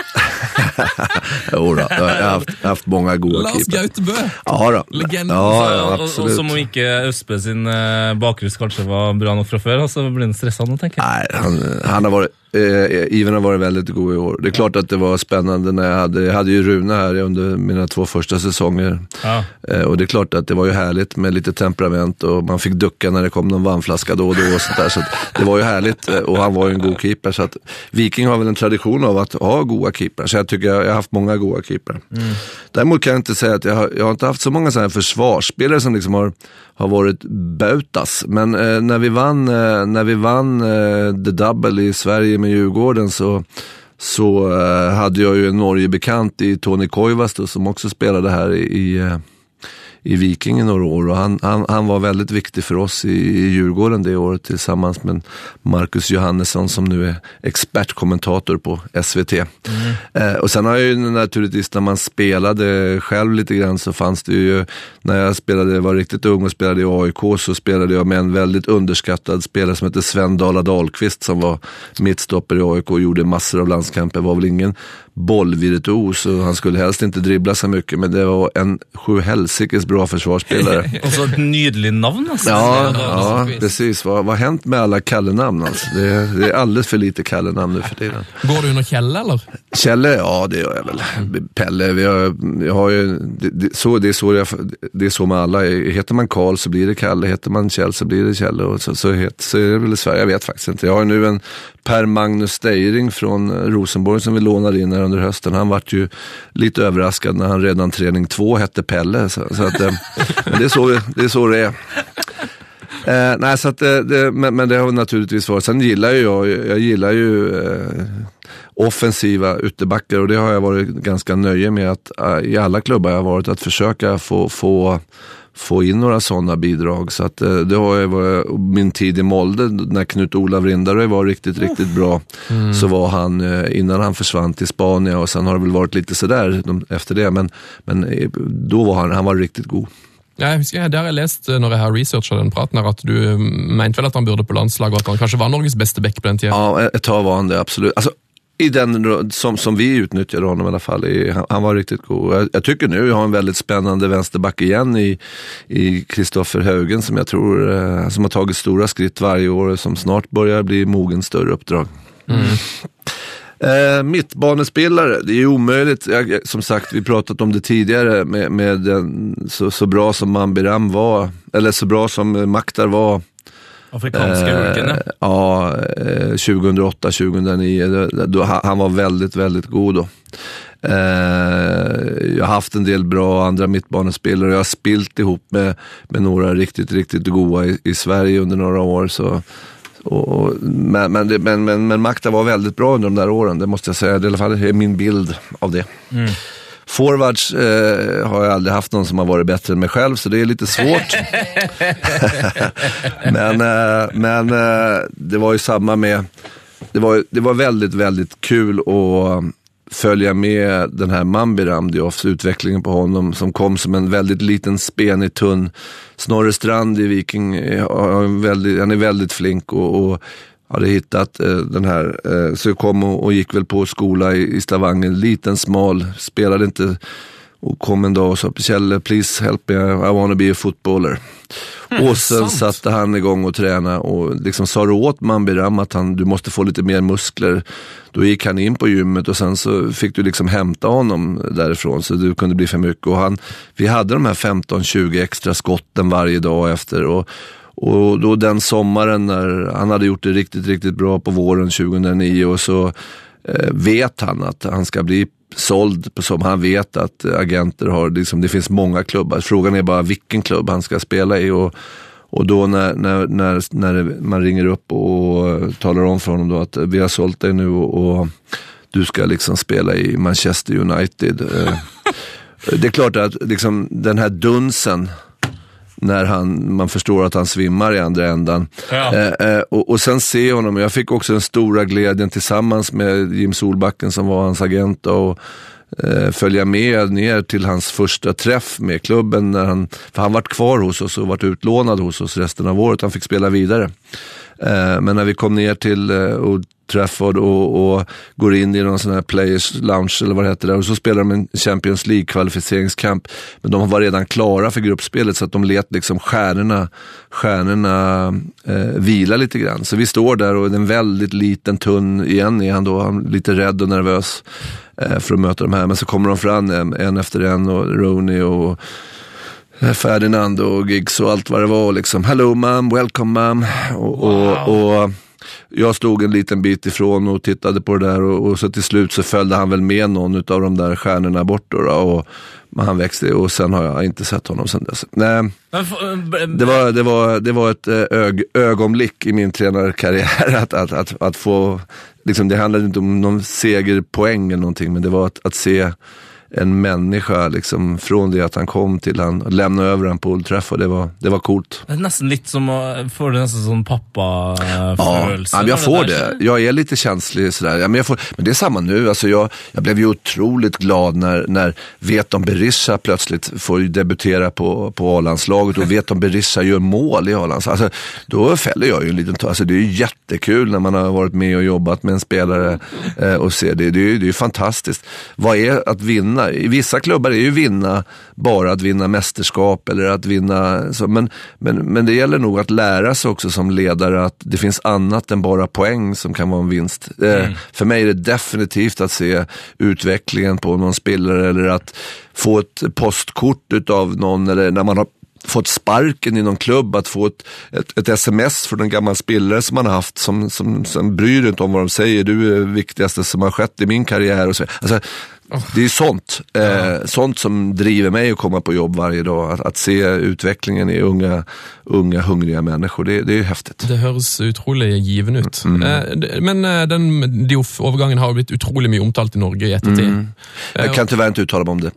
Jodå, jag har haft, haft många goda Lars keeprar. Gautebø! Ja, då. Legenden. Ja, ja, absolut. som om ikke Østbø sin eh, bakrus kanskje var bra nok fra før, så blir han stressa nå, tenker jeg. Nej, han, han har varit, eh, Ivan har varit väldigt god i år. Det är klart att det var spännande när jag hade, jag hade ju Rune här under mina två första säsonger. Ja. Eh, och det är klart att det var ju härligt med lite temperament och man fick ducka när det kom någon vattenflaska då och då och sånt där. Så det var ju härligt eh, och han var ju en god keeper. Så att Viking har väl en tradition av att ha goda keeprar. Så jag tycker jag, jag har haft många goda keeprar. Däremot kan jag inte säga att jag har, jag har inte haft så många sådana här försvarsspelare som liksom har, har varit bautas. Men eh, när vi vann, eh, när vi vann eh, The Double i Sverige med Djurgården så så eh, hade jag ju en Norge-bekant i Tony Koivasto som också spelade här i, i, eh, i Viking i några år. Och han, han, han var väldigt viktig för oss i, i Djurgården det året tillsammans med Marcus Johannesson som nu är expertkommentator på SVT. Eh, och sen har jag ju naturligtvis när man spelade själv lite grann så fanns det ju, när jag spelade, var riktigt ung och spelade i AIK så spelade jag med en väldigt underskattad spelare som heter Sven Dala Dahlqvist som var mittstopper i AIK och gjorde massor av landskamper. Var väl ingen bollvirtuos och han skulle helst inte dribbla så mycket men det var en sjuhelsikes bra försvarsspelare. Og så et nydelig navn, altså. Ja, ja precis. Vad, vad har hänt med alla Kalle-namn alltså? Det, det är alldeles för lite Kalle-namn nu för tiden. Går du under Kjelle, eller? Kjelle, ja det gör jag väl. Pelle, vi har, jag har ju, det, det, så, det, är så jag, det är så med alla. Heter man Karl så blir det Kalle, heter man Kjell så blir det Kjelle. Och så, så, het, så är det väl i Sverige, jag vet faktiskt inte. Jag har ju nu en Per Magnus Steiring från Rosenborg som vi lånade in här under hösten. Han vart ju lite överraskad när han redan träning två hette Pelle. Så, så att, att, men det, är så, vi- det är så det är. Eh, nej, så att, eh, det, men, men det har naturligtvis varit. Sen gillar ju jag, jag gillar ju eh, offensiva ytterbackar och det har jag varit ganska nöje med att eh, i alla klubbar jag har varit att försöka få, få få in några sådana bidrag. Så att, eh, det har jag varit, min tid i Molde, när Knut Olav Rindarö var riktigt, riktigt bra, så var han, eh, innan han försvann till Spanien och sen har det väl varit lite sådär efter det, men, men eh, då var han, han var riktigt god. Ja, jeg husker, Det har jeg lest når jeg har researcha den praten, her, at du eh, mente vel at han burde på landslaget, og at han kanskje var Norges beste back på den tida. Ja, ett tag var han det, absolut. Alltså, i den som, som vi utnyttjade honom i alla fall. I, han, han var riktigt god. Jag, jag tycker nu jag har en väldigt spännande vänsterback igen i i Kristoffer Haugen som jag tror eh, som har tagit stora skritt varje år och som snart börjar bli mogen större uppdrag. Eh, mittbanespelare, det är omöjligt. Jag, som sagt, vi pratat om det tidigare med, med den, så, så bra som Mambiram var, eller så bra som Maktar var Afrikanska ulken, ja. Ja, eh, 2008, 2009. Då, han var väldigt, väldigt god då. Eh, jag har haft en del bra andra mittbanespelare. Jag har spilt ihop med, med några riktigt, riktigt goa i, i Sverige under några år. Så, och, och, men, men, men, men, men Makta var väldigt bra under de där åren, det måste jag säga. Det är i alla fall är min bild av det. Forwards eh, har jag aldrig haft någon som har varit bättre än mig själv, så det är lite svårt. men eh, men eh, det var ju samma med, det var, det var väldigt, väldigt kul att följa med den här Mambi Ramdiofs, utvecklingen på honom som kom som en väldigt liten, spenig, tunn Snorre Strand i Viking. eh, han är väldigt flink och, och hade hittat eh, den här, eh, så jag kom och, och gick väl på skola i, i Stavanger, liten, smal, spelade inte och kom en dag och sa Kjell, please help me, I wanna be a footballer. och sen satte han igång och tränade och liksom sa du åt Mambiram att han, du måste få lite mer muskler. Då gick han in på gymmet och sen så fick du liksom hämta honom därifrån så det kunde bli för mycket. Och han, vi hade de här 15-20 extra skotten varje dag efter. Och, och då den sommaren när han hade gjort det riktigt, riktigt bra på våren 2009 och så eh, vet han att han ska bli såld som han vet att agenter har, liksom, det finns många klubbar. Frågan är bara vilken klubb han ska spela i. Och, och då när, när, när, när man ringer upp och talar om för honom då att vi har sålt dig nu och, och du ska liksom spela i Manchester United. Eh, det är klart att liksom, den här dunsen när han, man förstår att han svimmar i andra ändan. Ja. Eh, eh, och, och sen se honom, jag fick också den stora glädjen tillsammans med Jim Solbacken som var hans agent och eh, följa med ner till hans första träff med klubben. När han, för han varit kvar hos oss och varit utlånad hos oss resten av året. Han fick spela vidare. Eh, men när vi kom ner till Old Trafford och, och går in i någon sån här Players Lounge eller vad det heter där och så spelar de en Champions League kvalificeringskamp. Men de var redan klara för gruppspelet så att de let liksom stjärnorna, stjärnorna eh, vila lite grann. Så vi står där och en väldigt liten tunn, igen är han då, han är lite rädd och nervös eh, för att möta de här. Men så kommer de fram en, en efter en och Rooney och eh, Ferdinand och Giggs och allt vad det var. Liksom, Hello mom, welcome mom. Och, och, och jag stod en liten bit ifrån och tittade på det där och, och så till slut så följde han väl med någon av de där stjärnorna bort då, då och han växte och sen har jag inte sett honom sen dess. Nej, eh, det var, det var, det var ett eh, ög, ögonblick i min tränarkarriär att, att, att, att få, liksom, det handlade inte om någon segerpoäng eller någonting, men det var att, att se en människa liksom, från det att han kom till han lämna över han på Old Trafford. Det var, det var coolt. Det är nästan lite som att få det nästan som Ja, pappa-födelse. ja, men jag får det. Jag är lite känslig sådär. Ja, men, jag får, men det är samma nu. Alltså jag, jag blev ju otroligt glad när, när Veton Berisha plötsligt får debutera på, på A-landslaget och Veton Berisha gör mål i A-landslaget. Alltså, då fäller jag ju en liten tår. Alltså, det är jättekul när man har varit med och jobbat med en spelare eh, och ser det. Det det är ju fantastiskt. Vad är att vinna? I vissa klubbar är ju vinna bara att vinna mästerskap eller att vinna, så, men, men, men det gäller nog att lära sig också som ledare att det finns annat än bara poäng som kan vara en vinst. Eh, för mig är det definitivt att se utvecklingen på någon spelare eller att få ett postkort utav någon eller när man har fått sparken i någon klubb, att få ett, ett, ett sms från en gammal spelare som man har haft som, som, som bryr inte om vad de säger. Du är det viktigaste som har skett i min karriär. Och så. Alltså, det är sånt, eh, sånt som driver mig att komma på jobb varje dag. Att, att se utvecklingen i unga, unga hungriga människor, det, det är häftigt. Det høres utrolig givende ut. Eh, det- Men eh, den Dioff-overgangen har jo blitt utrolig mye omtalt i Norge i ettertid. Jag kan tyvärr inte uttala mig om det.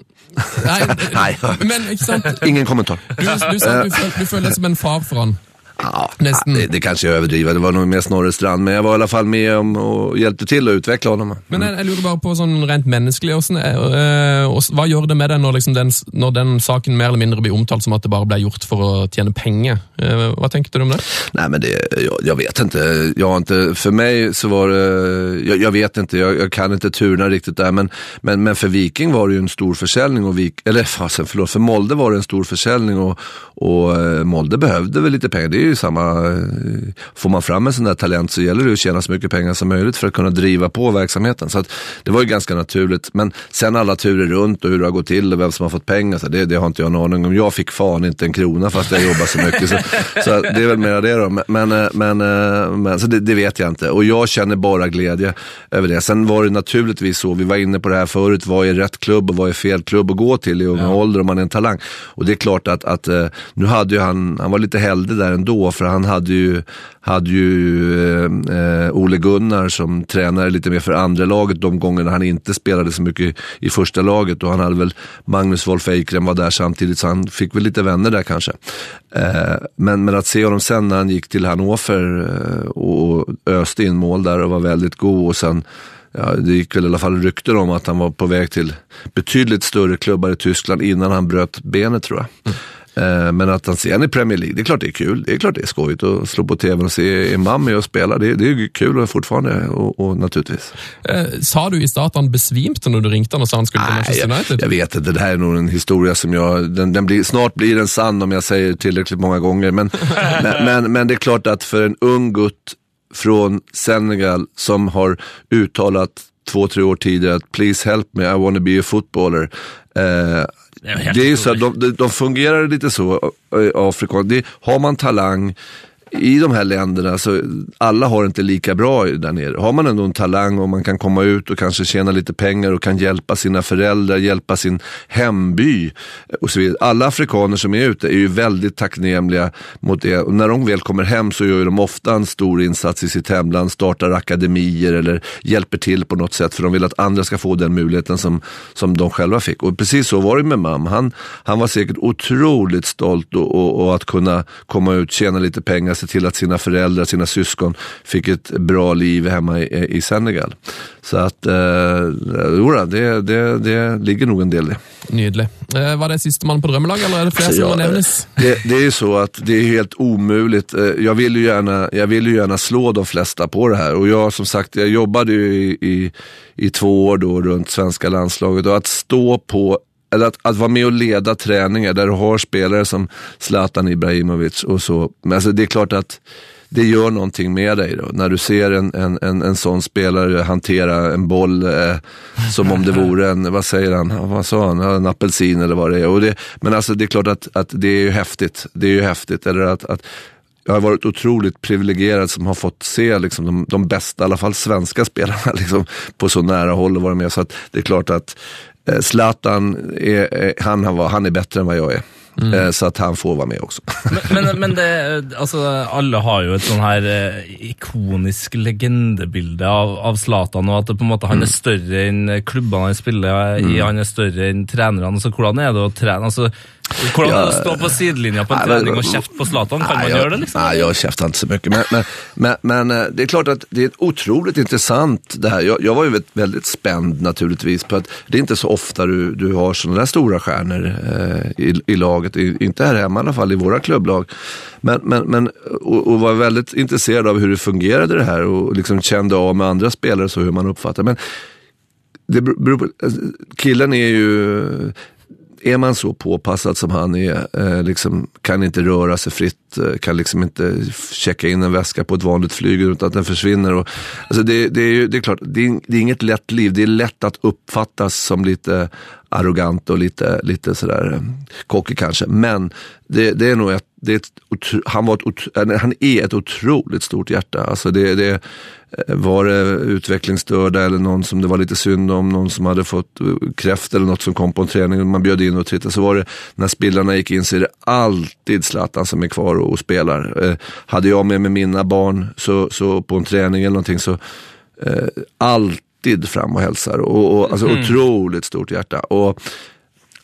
Nei, Nej. men? Ingen kommentar. Du, du du, du føler deg som en far for han. Ja, Nästan. det, det kanske jag överdriver, det var nog mer Snorre Strand, men jag var i alla fall med om och hjälpte till att utveckla honom. Men jeg, jeg lurer bare på sånn rent menneskelig, hvordan, er- eh, hva gjør det med deg når, liksom den, når den saken mer eller mindre blir omtalt som at det bare ble gjort for å tjene penger? Eh, Hva tenkte du om det? Nej men det, jag, jag vet inte. Jag har inte. För mig så var det, jag, jag vet inte, jag, jag kan inte turna riktigt där. Men, men, men för Viking var det ju en stor försäljning, och Vik, eller fasen förlåt, för Molde var det en stor försäljning och, och eh, Molde behövde väl lite pengar. Det är ju samma, eh, får man fram en sån där talent så gäller det att tjäna så mycket pengar som möjligt för att kunna driva på verksamheten. Så att det var ju ganska naturligt. Men sen alla turer runt och hur det har gått till och vem som har fått pengar, så det, det har inte jag en aning om. Jag fick fan inte en krona fast jag jobbar så mycket. Så, så det är väl mer det då. Men, eh, men, eh, men så det, det, vet jag inte. Och jag känner bara glädje över det. Sen var det naturligtvis så, vi var inne på det här förut, vad är rätt klubb och vad är fel klubb att gå till i ung ja. ålder om man är en talang. Och det är klart att, att nu hade ju han, han var lite hellre där ändå, för han hade ju, hade ju eh, eh, Ole Gunnar som tränare lite mer för andra laget de gångerna han inte spelade så mycket i första laget och han hade väl Magnus Wolf Eikrem var där samtidigt så han fick väl lite vänner där kanske. Eh, men, men att se honom sen när han gick till Hannover eh, och öste in mål där och var väldigt god och sen ja, det gick väl i alla fall rykten om att han var på väg till betydligt större klubbar i Tyskland innan han bröt benet tror jag. Mm. Eh, men att han sen i Premier League, det är klart det är kul. Det är klart det är skojigt att slå på tvn och se Imam med och spela. Det, det är kul fortfarande och, och naturligtvis. Eh, sa du i starten han besvimte när du ringde honom och sa han skulle till Manchester United? Jag, jag, vet inte, det här är nog en historia som jag, den, den blir, snart blir den sann om jag säger tillräckligt många gånger. Men, men, men, men, det är klart att för en ung gutt från Senegal som har uttalat två, tre år tidigare att please help me, I wanna be a footballer. Eh, det är, ju så, de, de fungerar lite så i Afrika. Det, har man talang i de här länderna, så alla har inte lika bra där nere. Har man ändå en talang och man kan komma ut och kanske tjäna lite pengar och kan hjälpa sina föräldrar, hjälpa sin hemby och så vidare. Alla afrikaner som är ute är ju väldigt tacknämliga mot det. Och när de väl kommer hem så gör de ofta en stor insats i sitt hemland, startar akademier eller hjälper till på något sätt för de vill att andra ska få den möjligheten som, som de själva fick. Och precis så var det med Mam. Han, han var säkert otroligt stolt och, och, och att kunna komma ut, tjäna lite pengar se till att sina föräldrar, sina syskon fick ett bra liv hemma i, i Senegal. Så att, eh, jodå, det, det, det ligger nog en del i. Nydelig. Eh, var det sista man på drömmelag eller är det fler alltså, som ja, nämnes? Det, det är ju så att det är helt omöjligt. Eh, jag vill, ju gärna, jag vill ju gärna slå de flesta på det här och jag som sagt, jag jobbade ju i, i, i två år då runt svenska landslaget och att stå på eller att, att vara med och leda träningar där du har spelare som Zlatan Ibrahimovic och så. Men alltså det är klart att det gör någonting med dig då. När du ser en, en, en, en sån spelare hantera en boll eh, som om det vore en, vad säger han, vad sa han, en apelsin eller vad det är. Och det, men alltså det är klart att, att det är ju häftigt. Det är ju häftigt. Eller att, att jag har varit otroligt privilegierad som har fått se liksom, de, de bästa, i alla fall svenska spelarna liksom, på så nära håll och vara med. Så att det är klart att Zlatan, är, han, han är bättre än vad jag är. Mm. Eh, så att han får vara med också. Men, men, men det, alltså, alla har ju ett sånt här eh, ikonisk legendebilde av, av Zlatan, och att det på måte, han är mm. större än klubbarna han spelar i, mm. han är större än tränarna. Alltså, hur är det att träna? Alltså, Hvordan ja, stå på sidlinjen på en träning och käfta på Zlatan? Kan man göra det? Liksom? Nej, jag käftar inte så mycket. Men, men, men, men, eh, det är klart att det är otroligt intressant det här. Jag, jag var ju väldigt spänd naturligtvis på att det är inte så ofta du, du har sådana där stora stjärnor eh, i, i laget. I, inte här hemma i alla fall, i våra klubblag. Men, men, men, och, och var väldigt intresserad av hur det fungerade det här och liksom kände av med andra spelare så hur man uppfattar. Men det beror på, alltså, killen är ju är man så påpassad som han är, eh, liksom, kan inte röra sig fritt, eh, kan liksom inte checka in en väska på ett vanligt flyg utan att den försvinner. Och, alltså det, det, är ju, det är klart, det är, det är inget lätt liv. Det är lätt att uppfattas som lite arrogant och lite, lite sådär eh, kockig kanske. Men det, det är nog ett, det är ett, han, var ett, eh, han är ett otroligt stort hjärta. Alltså det, det, eh, var det utvecklingsstörda eller någon som det var lite synd om, någon som hade fått kräft eller något som kom på en träning och man bjöd in och tittade. Så var det, när spelarna gick in så är det alltid Zlatan som är kvar och, och spelar. Eh, hade jag med mig mina barn så, så på en träning eller någonting så eh, alltid fram och hälsar. Och, och, alltså mm. otroligt stort hjärta. Och,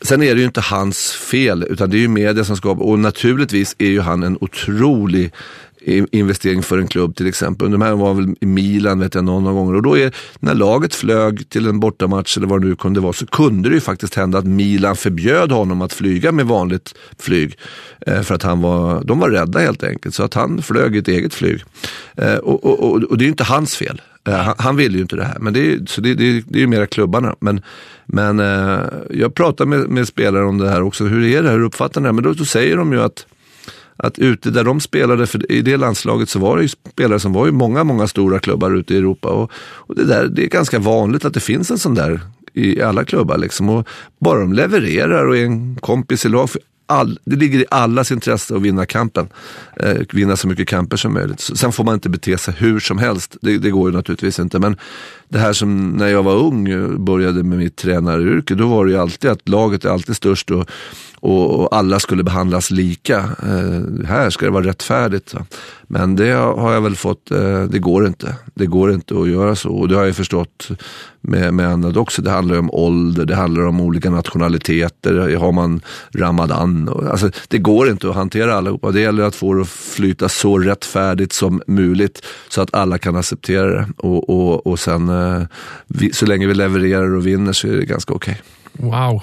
Sen är det ju inte hans fel, utan det är ju media som skapar, och naturligtvis är ju han en otrolig investering för en klubb till exempel. De här var väl i Milan vet jag någon gång och då är, när laget flög till en bortamatch eller vad det nu kunde vara så kunde det ju faktiskt hända att Milan förbjöd honom att flyga med vanligt flyg. Eh, för att han var, de var rädda helt enkelt så att han flög ett eget flyg. Eh, och, och, och, och det är ju inte hans fel. Eh, han, han ville ju inte det här, men det är, så det, det, det är ju mera klubbarna. Men, men jag pratar med, med spelare om det här också, hur är det här, hur uppfattar ni det? Men då, då säger de ju att att ute där de spelade, för i det landslaget så var det ju spelare som var i många, många stora klubbar ute i Europa. Och, och det, där, det är ganska vanligt att det finns en sån där i alla klubbar. Liksom. Och bara de levererar och är en kompis i lag. All, det ligger i allas intresse att vinna kampen. Eh, vinna så mycket kamper som möjligt. Sen får man inte bete sig hur som helst. Det, det går ju naturligtvis inte. Men det här som när jag var ung eh, började med mitt tränaryrke. Då var det ju alltid att laget är alltid störst. Och, och, alla skulle behandlas lika. Eh, här ska det vara rättfärdigt. Va? Men det har jag väl fått, eh, det går inte. Det går inte att göra så. Och det har jag förstått med, med annat också. Det handlar om ålder, det handlar om olika nationaliteter. Har man ramadan? Och, alltså, det går inte att hantera allihopa. Det gäller att få det att flyta så rättfärdigt som möjligt så att alla kan acceptera det. Och, och, och sen, eh, vi, så länge vi levererar och vinner så är det ganska okej. Okay. Wow.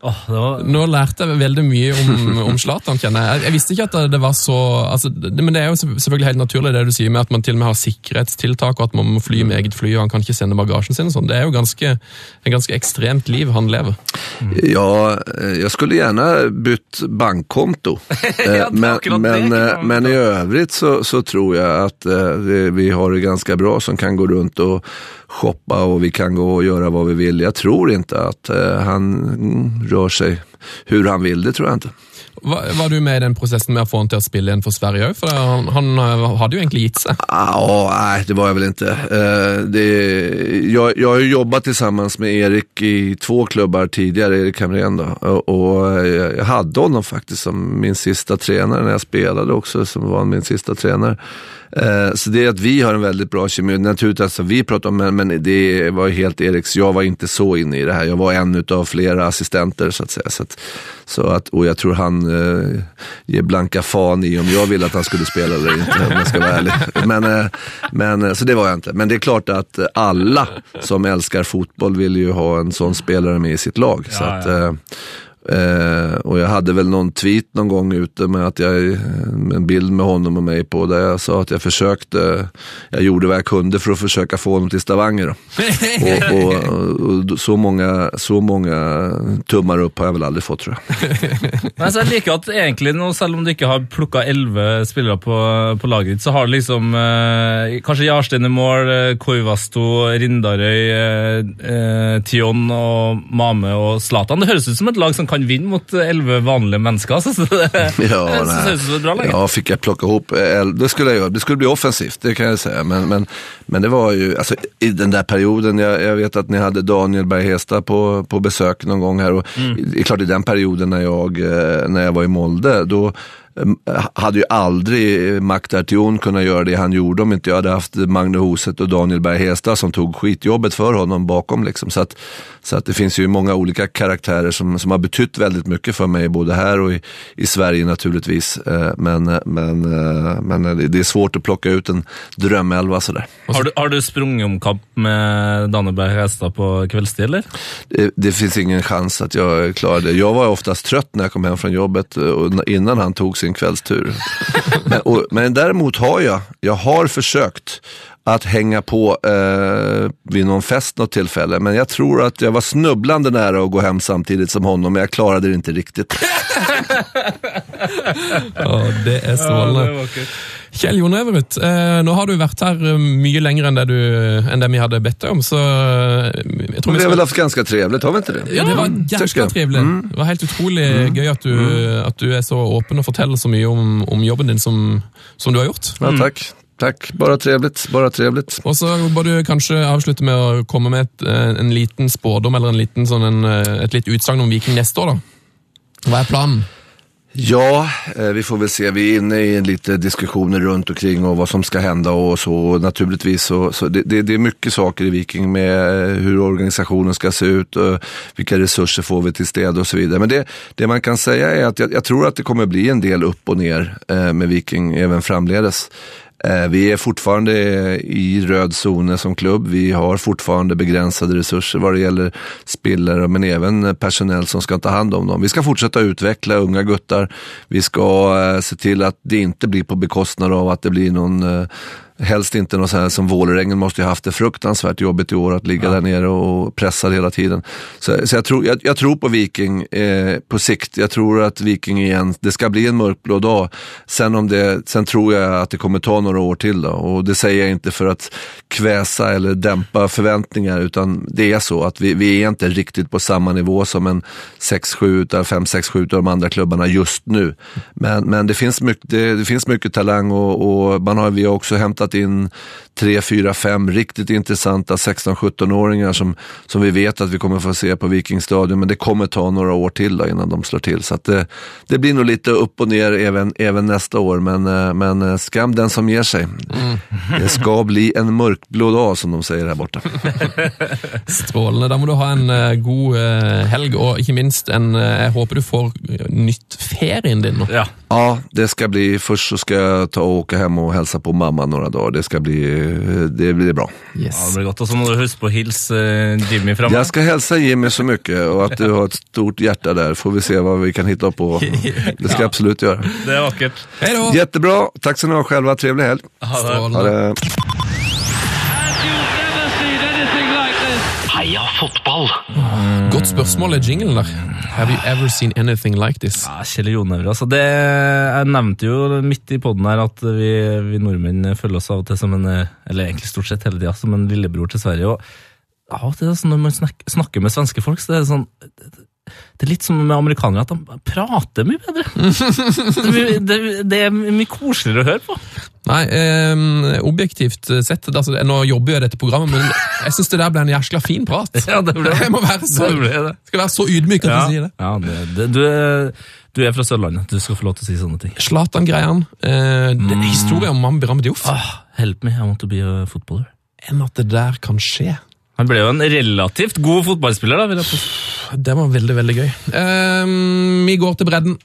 Oh, var... Nå lærte jeg veldig mye om, om Zlatan, kjenner jeg. Jeg visste ikke at det var så altså, det, Men det er jo selvfølgelig helt naturlig det du sier med at man til og med har sikkerhetstiltak, og at man må fly med eget fly, og han kan ikke sende bagasjen sin. og sånn. Det er jo ganske, et ganske ekstremt liv han lever. Mm. Ja, jeg skulle gjerne bytt bankkonto. ja, men, men, men, i övrigt så, så tror jeg at uh, vi har det ganske bra som kan gå rundt og shoppa och vi kan gå och göra vad vi vill. Jag tror inte att eh, han rör sig hur han vill, det tror jag inte. Var, var, du med i den processen med att få honom till att spela igen för Sverige? For han, han, hade ju egentligen gitt sig. Ja, nej, det var jag väl inte. Uh, det, jag, jag har ju jobbat tillsammans med Erik i två klubbar tidigare, Erik Hamrén då. Och, och jag hade honom faktiskt som min sista tränare när jag spelade också, som var min sista tränare. Eh, så det är att vi har en väldigt bra kemi. Naturligtvis, alltså, vi pratar om, men, men det var helt Eriks, jag var inte så inne i det här. Jag var en av flera assistenter så att säga. Så att, så att, och jag tror han eh, ger blanka fan i om jag ville att han skulle spela eller inte, om jag ska vara ärlig. Men, eh, men, eh, så det var jag inte. Men det är klart att alla som älskar fotboll vill ju ha en sån spelare med i sitt lag. Ja, så att. Eh, Eh, och jag hade väl någon tweet någon gång ute med att jag, en bild med honom och mig på där jag sa att jag försökte, jag gjorde vad jag kunde för att försöka få honom till Stavanger. och, och, och, så, många, så många tummar upp har jag väl aldrig fått tror jag. Men så jag att egentligen, även om du inte har plockat 11 spelare på, på laget, så har du liksom eh, kanske Jarstein i mål, eh, Koivasto, Rindarøy, eh, eh, Tion och Mame och Zlatan. Det hörs ut som ett lag som kan vinna mot elva vanliga människor. Så det, ja, det ser ut bra lag. Ja, fick jag plocka ihop det skulle jag göra. Det skulle bli offensivt, det kan jag säga. Men, men, men det var ju, alltså, i den där perioden, jag, jag vet att ni hade Daniel Berghesta på, på besök någon gång här. Och mm. Det är klart, i den perioden när jag, eh, när jag var i Molde, då Ehm, hade ju aldrig Maktar Tion kunnat göra det han gjorde om inte jag hade haft Magne Hoset och Daniel Berg Hestad som tog skitjobbet för honom bakom. Liksom. Så, att, så att det finns ju många olika karaktärer som, som har betytt väldigt mycket för mig, både här och i, i Sverige naturligtvis. Eh, men, men, eh, men det är svårt att plocka ut en drömelva sådär. Har du, har du sprungit omkamp med Daniel Berg Hestad på kvällstid eller? Det, det, finns ingen chans att jag klarar det. Jag var oftast trött när jag kom hem från jobbet och innan han tog sin en kvällstur. men, och, men däremot har jag, jag har försökt att hänga på eh, vid någon fest något tillfälle. Men jag tror att jag var snubblande nära att gå hem samtidigt som honom, men jag klarade det inte riktigt. ja, det är strålande. Kjell Jon Everud, eh, nå har du vært her eh, mye lenger än det, du, enn det vi hade bett om. så... Eh, jeg tror vi, vi har väl haft ganska trevligt, har vi inte det? Ja, det var jäkla trevligt. Mm. Det var helt otroligt mm. gøy at du, mm. at du, är så öppen och forteller så mycket om, om jobben din som, som du har gjort. Ja, tack. Tack, bara trevligt. Bara trevligt. Och så bör du kanske avsluta med att komma med ett, en liten spådom eller en liten, sån, en, ett litet utsagn om Viking nästa år. Då. Vad är planen? Ja, eh, vi får väl se. Vi är inne i lite diskussioner runt omkring och vad som ska hända och så. Naturligtvis så, så det, det, det, är mycket saker i Viking med eh, hur organisationen ska se ut, och vilka resurser får vi till städ och så vidare. Men det, det man kan säga är att jag, jag, tror att det kommer bli en del upp och ner eh, med Viking även framledes. Eh, vi är fortfarande eh, i röd zon som klubb. Vi har fortfarande begränsade resurser vad det gäller spillare men även personell som ska ta hand om dem. Vi ska fortsätta utveckla unga guttar. Vi ska eh, se till att det inte blir på bekostnad av att det blir någon Helst inte något så här som Vålerengen måste ju haft det fruktansvärt jobbigt i år att ligga där nere och pressa hela tiden. Så, så jag, tror, jag, jag tror på Viking eh, på sikt. Jag tror att Viking igen, det ska bli en mörkblå dag. Sen, om det, sen tror jag att det kommer ta några år till då. Och det säger jag inte för att kväsa eller dämpa förväntningar utan det är så att vi, vi är inte riktigt på samma nivå som en 6-7 utav 5-6-7 av de andra klubbarna just nu. Men, men det, finns mycket, det, det finns mycket talang och, och man har, vi har också hämtat in 3, 4, 5 riktigt intressanta 16-17-åringar som, som vi vet att vi kommer få se på Vikingstadion. Men det kommer ta några år till då innan de slår till. Så att det, det blir nog lite upp och ner även, även nästa år. Men, eh, men eh, skam den som ger sig. Det ska bli en mörkblå dag som de säger här borta. Strålende. Da må du ha en eh, god helg, og ikke minst en Jeg håper du får nytt ferien din. Ja. Ja, det ska bli, först så ska jag ta och åka hem och hälsa på mamma några dagar. Det ska bli, det blir bra. Ja, Yes. det blir godt. Og så må du huske på hilse eh, Jimmy fra meg. Jag ska hälsa Jimmy så mycket och att du har ett stort hjärta där. Får vi se vad vi kan hitta på. Det ska jag absolut göra. Det er vakkert. Hei da! Jättebra, tack så ni ha själva. Trevlig helg. Ha det. Ha det. Fotball! Godt spørsmål er jinglen der. Have you ever seen anything like this? Ja, Kjell Jonever, altså. Det, jeg nevnte jo midt i poden her at vi, vi nordmenn føler oss av og til som en Eller egentlig stort sett hele tida som en lillebror til Sverige. og av og til Når man snak, snakker med svenske folk, så det er sånn det er litt som med amerikanere, at de prater mye bedre. Det, det, det er mye koseligere å høre på. Nei, eh, objektivt sett altså, Nå jobber jeg dette programmet, men jeg syns det der ble en jæskla fin prat. Ja, det ble det. Jeg må være så, Det skal være så ydmyk at Ja, jeg sier det. ja det, det, du, er, du er fra Sørlandet. Du skal få lov til å si sånne ting. Zlatan-greiene. Eh, er historien om Mambi Ramediouf. Ah, help me, I want to be a footballer. Enn at det der kan skje. Han ble jo en relativt god fotballspiller. da, vil jeg påstå. Det var veldig, veldig gøy. Eh, vi går til bredden.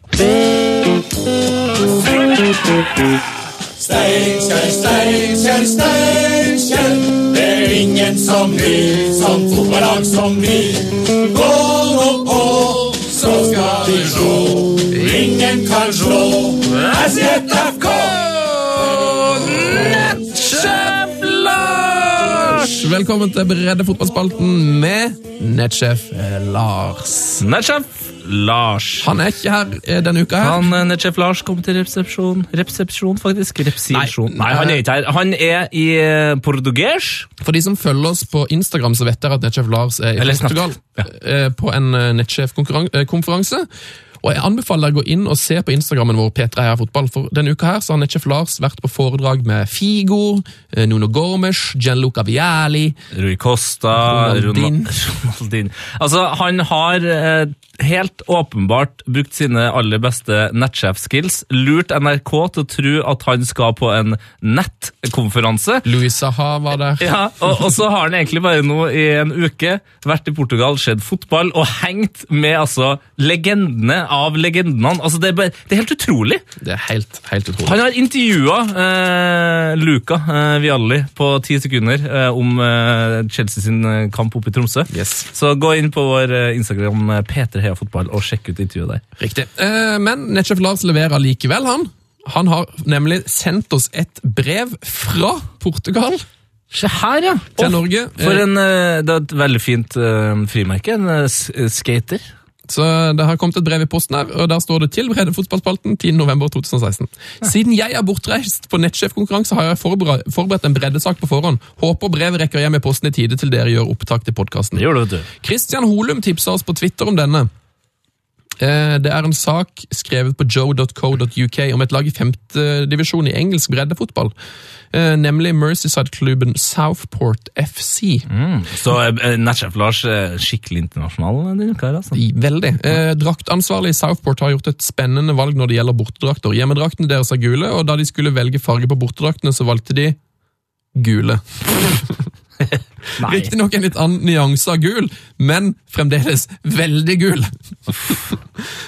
Steinkjer, Steinkjer, Steinkjer. Det er ingen som vi, som fotballag som vi. Gå nå på, så skal vi slå. Ingen kan slå SJFK. Lars! Velkommen til Breddefotballspalten med nettsjef eh, Lars. Nettsjef Lars. Han er ikke her eh, denne uka. her. Han, eh, Nettsjef Lars kom til resepsjon. Resepsjon, faktisk. Repsisjon. Nei. Nei, han er ikke her. Han er i eh, portugers. For de som følger oss på Instagram, så vet dere at nettsjef Lars er i Eller. Portugal Ja. på en eh, nettsjefkonferanse. Og jeg anbefaler deg å gå inn og se på Instagrammen vår P3 Heia Fotball, for denne uka her så har nettsjef Lars vært på foredrag med Figo, eh, Nuno Gomes, Gianluca Viali, Rui Costa Ronaldin. Ronald- Ronaldin. Altså, han har eh, helt åpenbart brukt sine aller beste nettsjef-skills, lurt NRK til å tro at han skal på en nettkonferanse. Louis Saha var der. Ja, og, og så har han egentlig bare nå i en uke vært i Portugal, sett fotball og hengt med altså legendene av legendene. Altså, det, er bare, det er helt utrolig. Det er helt, helt utrolig. Han har intervjua eh, Luca eh, Vialli på ti sekunder eh, om eh, Chelsea sin eh, kamp oppe i Tromsø. Yes. Så gå inn på vår eh, Instagram Peter Heia Fotball og sjekk ut intervjuet der. Riktig. Eh, men nettsjef Lars leverer likevel, han. Han har nemlig sendt oss et brev fra Portugal Se her, ja! til Norge. For en, eh, det er et veldig fint eh, frimerke. En skater. Så Det har kommet et brev i posten her, og der står det til Brede Fotballspalten 10.11.2016. Siden jeg er bortreist på nettsjefkonkurranse, har jeg forberedt, en breddesak på forhånd. Håper brevet rekker hjem i posten i tide til dere gjør opptak til podkasten. Christian Holum tipsa oss på Twitter om denne. Eh, Det er en sak skrevet på joe.co.uk om et lag i femtedivisjon i engelsk breddefotball, eh, nemlig Merseyside-klubben Southport FC. Så eh, nettsjef Lars skikkelig internasjonal uka. her, altså. I- Veldig. Draktansvarlig i Southport har gjort et spennende valg når det gjelder bortedrakter. Hjemmedraktene deres er gule, og da de skulle velge farge på bortedraktene, så valgte de gule. Riktignok en litt annen nyanse av gul, men fremdeles veldig gul.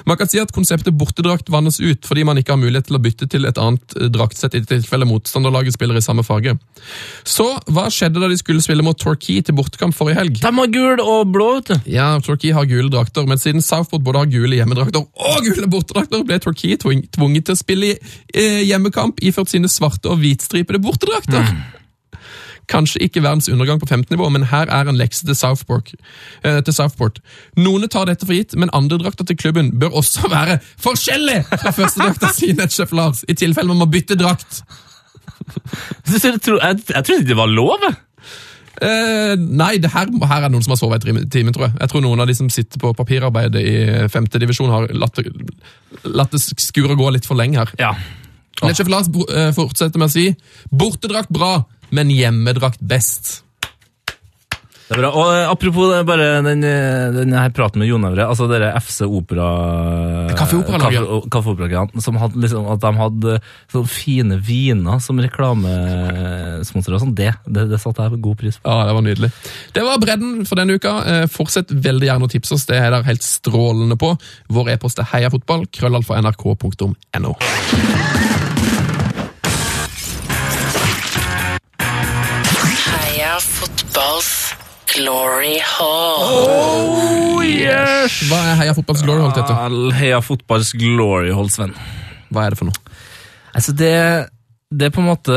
Man kan si at konseptet bortedrakt vannes ut fordi man ikke har mulighet til å bytte til et annet eh, draktsett i tilfelle motstanderlaget spiller i samme farge. Så hva skjedde da de skulle spille mot Torquay til bortekamp forrige helg? De har gul og blå, vet du. Ja, Torquay har gule drakter, men siden Southport både har gule hjemmedrakter og gule bortedrakter, ble Torquay tvung- tvunget til å spille i eh, hjemmekamp iført sine svarte og hvitstripede bortedrakter. Kanskje ikke verdens undergang på 15 nivå, men her er en lekse til Southport. Eh, til Southport. Noen tar dette for gitt, men andre drakter til klubben bør også være forskjellig fra første drakta si, Netchef Lars, i tilfelle man må bytte drakt. Jeg, tror- jeg, jeg trodde ikke det var lov. Eh, nei, det her, her er noen som har sovet i timen, tror jeg. Jeg tror noen av de som sitter på papirarbeidet i femte divisjon, har latt latt det skure gå litt for lenge her. Ja. Netchef Lars eh, fortsetter med å si bortedrakt bra, men hjemmedrakt best. Det er bra. Og eh, Apropos det, bare den, eh, den her praten med Jon Øvre, altså dere FC Opera Kaffeoperalaget. Kaffe- Kaffeoperalaget, som hadde liksom, at de hadde sånne fine viner som reklamesponsor og sånn, det, det, det satte jeg god pris på. Ja, det var nydelig. Det var bredden for denne uka. Eh, Fortsett veldig gjerne å tipse oss, det er der helt strålende på. Vår e-post er heiafotball, krøllalfa fotballs glory hall. Oh, yes! Hva er Heia fotballs glory hold, Tete? All Heia fotballs glory hold, Sven. Hva er det for noe? Altså, det, det er på en måte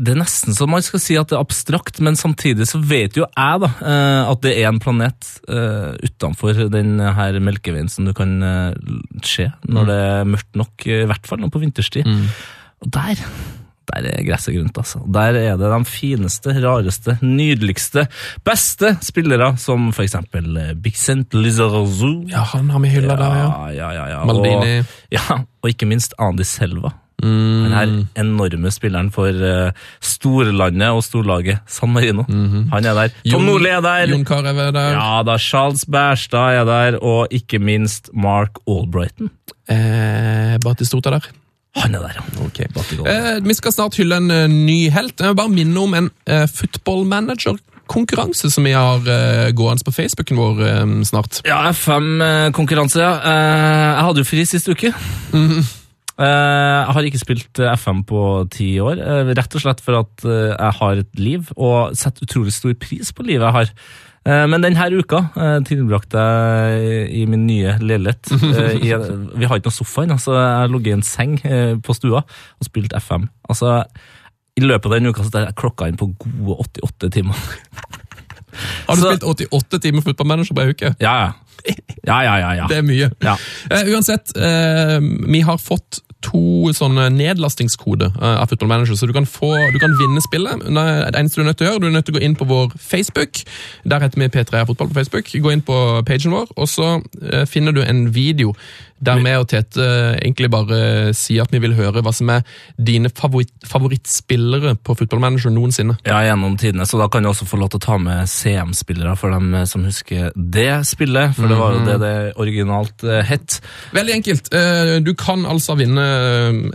det er nesten så man skal si at det er abstrakt, men samtidig så vet jo jeg da, eh, at det er en planet uh, utenfor den her melkeveien som du kan eh, se når det er mørkt nok, i hvert fall nå på vinterstid. Og der, der er gresset grønt, altså. Der er det de fineste, rareste, nydeligste, beste spillere, som for eksempel eh, Bixent Lizarazu. Ja, han har vi hylla der, ja. ja, ja, ja. Maldini. Og, ja, og ikke minst Andi Selva. Mm. Den her enorme spilleren for uh, storlandet og storlaget San Marino. Han er der. Tom Nordli er der. Jon Carew er der. Ja da, Charles Bærstad er der, og ikke minst Mark Albrighton. Eh, Batistota der. Han er der, ja. Ok. Batigol. Eh, vi skal snart hylle en eh, ny helt. Jeg vil bare minne om en eh, football manager-konkurranse som vi har eh, gående på Facebooken vår eh, snart. Ja, FM-konkurranse, ja. Eh, jeg hadde jo fri sist uke. Mhm. Eh, jeg har ikke spilt FM på ti år, rett og slett for at jeg har et liv, og setter utrolig stor pris på livet jeg har. Eh, Men denne uka eh, tilbrakte jeg i min nye leilighet. eh, vi har ikke noe sofa ennå, så jeg lå i en seng på stua og spilte FM. Altså, I løpet av den uka så jeg klokka inn på gode 88 timer. Har du Så- spilt 88 timer football manager på ei uke? Ja, ja. Ja, ja, ja. ja. Det er mye. Ja. Eh, uansett, eh, vi har fått to sånne nedlastingskoder eh, av Football Manager, så du kan, få, du kan vinne spillet. Det eneste du er nødt til å gjøre, du er nødt til å gå inn på vår Facebook. Der heter vi P3 Fotball på Facebook. Gå inn på pagen vår, og så eh, finner du en video der vi og Tete egentlig bare sier at vi vil høre hva som er dine favoritt, favorittspillere på Football Manager noensinne. Ja, gjennom tidene, så da kan du også få lov til å ta med CM-spillere for dem eh, som husker det spillet, for det var jo det det originalt eh, het. Veldig enkelt. Eh, Du kan altså vinne eh,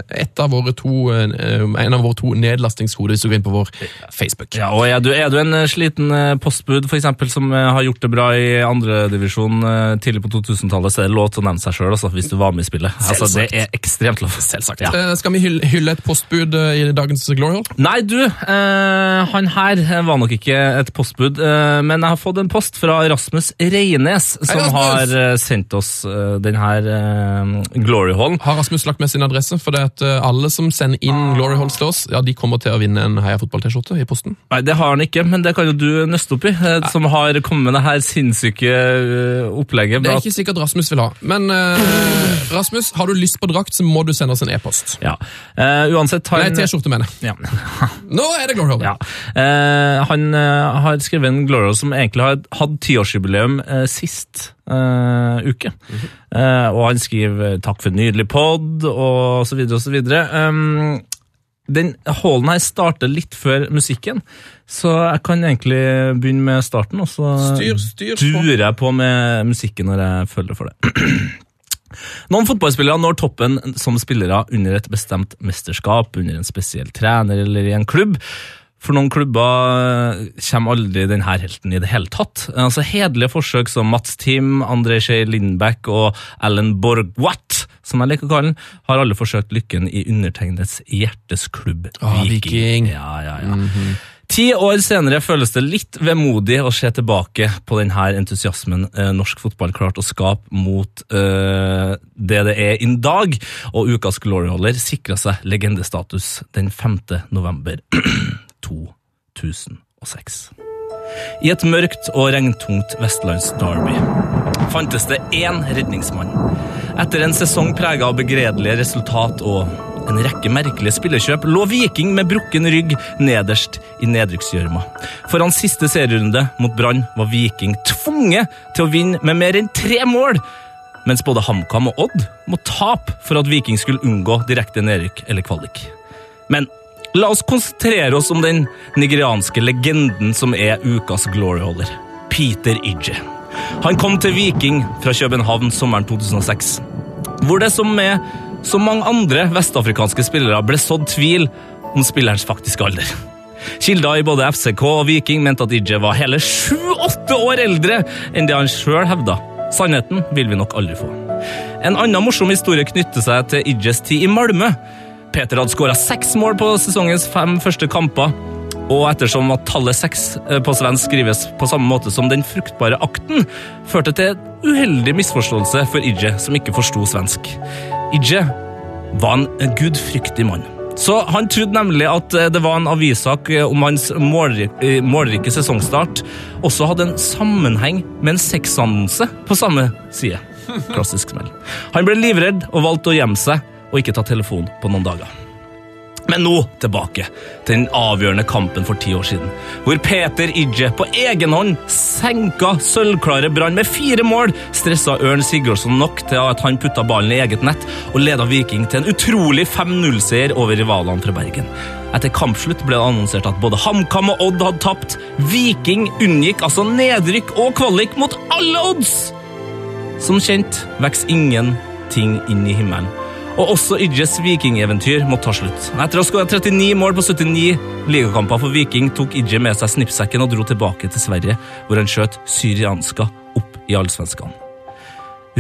et av våre to, eh, en av våre to nedlastingskoder hvis du går inn på vår Facebook. Ja, og er du, er du en eh, sliten eh, postbud, for eksempel, som eh, har gjort det bra i andredivisjon tidlig på 2000-tallet, så er det lov til å nevne seg sjøl hvis du var med i spillet. Altså, det er ekstremt lov. Selvsagt. Ja. Eh, Skal vi hylle, et postbud eh, i dagens Glory Hall? Nei, du, eh, han her var nok ikke et postbud, eh, men jeg har fått en post fra Rasmus Reines, som Rasmus! har eh, sendt oss eh, den her eh, Glory Hall. Har Rasmus lagt med sin adresse? For det at eh, alle som sender inn Glory Halls til oss, ja, de kommer til å vinne en Heia Fotball-T-skjorte i posten. Nei, det har han ikke, men det kan jo du nøste opp i, eh, som har kommet med det her sinnssyke eh, opplegget. Det er ikke sikkert Rasmus vil ha. Men eh, Rasmus, har du lyst på drakt, så må du sende oss en e-post. Ja. Eh, uansett har Nei, T-skjorte, mener jeg. Ja. Nå er det Glory Hall! ja. Eh, han har skrevet en Glory Hall som egentlig har hatt tiårsjubileum sist eh, uke. eh, og han skriver 'takk for en nydelig pod', og så videre og så videre. Um, den hallen her starter litt før musikken, så jeg kan egentlig begynne med starten, og så Styr, styr på. durer jeg på med musikken når jeg føler for det. Noen fotballspillere når toppen som spillere under et bestemt mesterskap, under en spesiell trener eller i en klubb. For noen klubber eh, kommer aldri denne helten i det hele tatt. Altså Hederlige forsøk som Mats Tim, André Skei Lindbæk og Alan Borgwatt, som jeg liker å kalle den, har alle forsøkt lykken i undertegnets hjertes klubb Ah, Viking. Ja, ja, ja. Ti år senere føles det litt vemodig å se tilbake på denne entusiasmen eh, norsk fotball klarte å skape mot eh, det det er i dag, og ukas gloryholder sikra seg legendestatus den 5. november 2006. I et mørkt og regntungt vestlands-derby fantes det én redningsmann. Etter en sesong prega av begredelige resultat og en rekke merkelige spillekjøp lå Viking med brukken rygg nederst i nedrykksgjørma. Foran siste serierunde mot Brann var Viking tvunget til å vinne med mer enn tre mål, mens både HamKam og Odd må tape for at Viking skulle unngå direkte nedrykk eller kvalik. Men la oss konsentrere oss om den nigerianske legenden som er ukas gloryholder, Peter Idje. Han kom til Viking fra København sommeren 2006, hvor det som med så mange andre vestafrikanske spillere ble sådd tvil om spillerens faktiske alder. Kilder i både FCK og Viking mente at Idje var hele sju-åtte år eldre enn det han sjøl hevda. Sannheten vil vi nok aldri få. En annen morsom historie knytter seg til Idjes tid i Malmö. Peter hadde skåra seks mål på sesongens fem første kamper. Og ettersom at tallet seks eh, på svensk skrives på samme måte som den fruktbare akten, førte til en uheldig misforståelse for Idje, som ikke forsto svensk. Idje var en gudfryktig mann. Så Han trodde nemlig at eh, det var en avissak eh, om hans målrik, målrike sesongstart også hadde en sammenheng med en sexannonse på samme side. Klassisk smell. Han ble livredd og valgte å gjemme seg og ikke ta telefon på noen dager. Men nå tilbake til den avgjørende kampen for ti år siden, hvor Peter Idje på egen hånd senka sølvklare Brann med fire mål, stressa Ørn Sigurdsson nok til at han putta ballen i eget nett og leda Viking til en utrolig 5-0-seier over rivalene fra Bergen. Etter kampslutt ble det annonsert at både HamKam og Odd hadde tapt. Viking unngikk altså nedrykk og kvalik mot alle odds! Som kjent vokser ingenting inn i himmelen. Og også Idjes vikingeventyr må ta slutt. Etter å ha skåret 39 mål på 79 ligakamper for Viking, tok Idje med seg snippsekken og dro tilbake til Sverige, hvor han skjøt Syrianska opp i allsvenskene.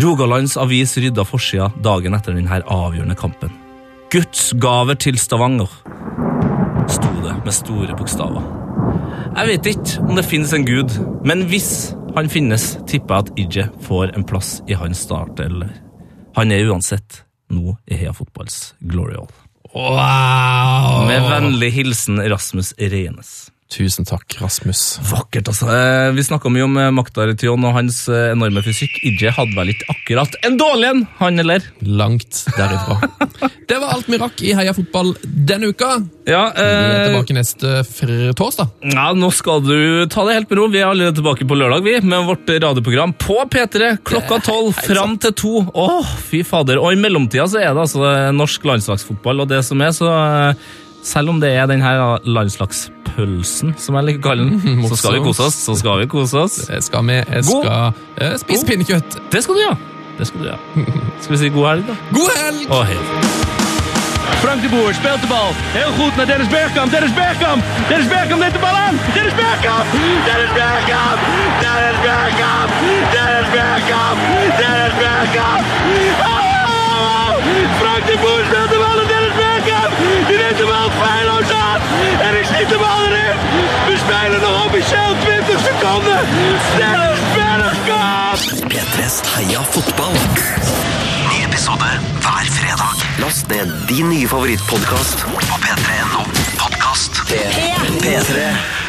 Rogalands avis rydda forsida dagen etter denne avgjørende kampen. Guds gaver til Stavanger, sto det med store bokstaver. Jeg vet ikke om det finnes en gud, men hvis han finnes, tipper jeg at Idje får en plass i hans start, eller Han er uansett nå i Heia Fotballs Glory. Wow! Med vennlig hilsen Rasmus Reines. Tusen takk, Rasmus. Vakkert, altså. Eh, Vi snakka mye om eh, Maktar Tyon og hans eh, enorme fysikk. Idje hadde vel ikke akkurat en dårlig en, han eller? Langt derifra. Det var alt vi rakk i Heia fotball denne uka. Ja, Vi er eh, tilbake neste torsdag. ja, nå skal du ta det helt med ro. Vi er allerede tilbake på lørdag, vi, med vårt radioprogram på P3 klokka tolv fram til to. Åh, fy fader. Og i mellomtida så er det altså norsk landslagsfotball og det som er, så eh, selv om det er den her landslagspølsen, som jeg liker å kalle den, så skal vi kose oss. Så skal vi kose oss. Det skal vi. Jeg God- skal eh, spise pinnekjøtt. Det skal du gjøre. Det skal du gjøre. Skal vi si god helg, da? God helg! Å, hei. Frank de Boer speelt de bal. Heel goed naar Dennis Bergkamp. Dennis Bergkamp. Dennis Bergkamp neemt de bal aan. Dennis Bergkamp. Dennis Bergkamp. Dennis Bergkamp. Dennis Bergkamp. Dennis Bergkamp. Oh! Frank de Boer speelt de bal Bergkamp. Die neemt de bal feilloos aan. En ik schiet de bal erin. We spelen nog officieel 20 seconden. Dennis Bergkamp. P3s Heia fotball. Ny episode hver fredag. Last ned din nye favorittpodkast på p3.no podkast. P3. P3.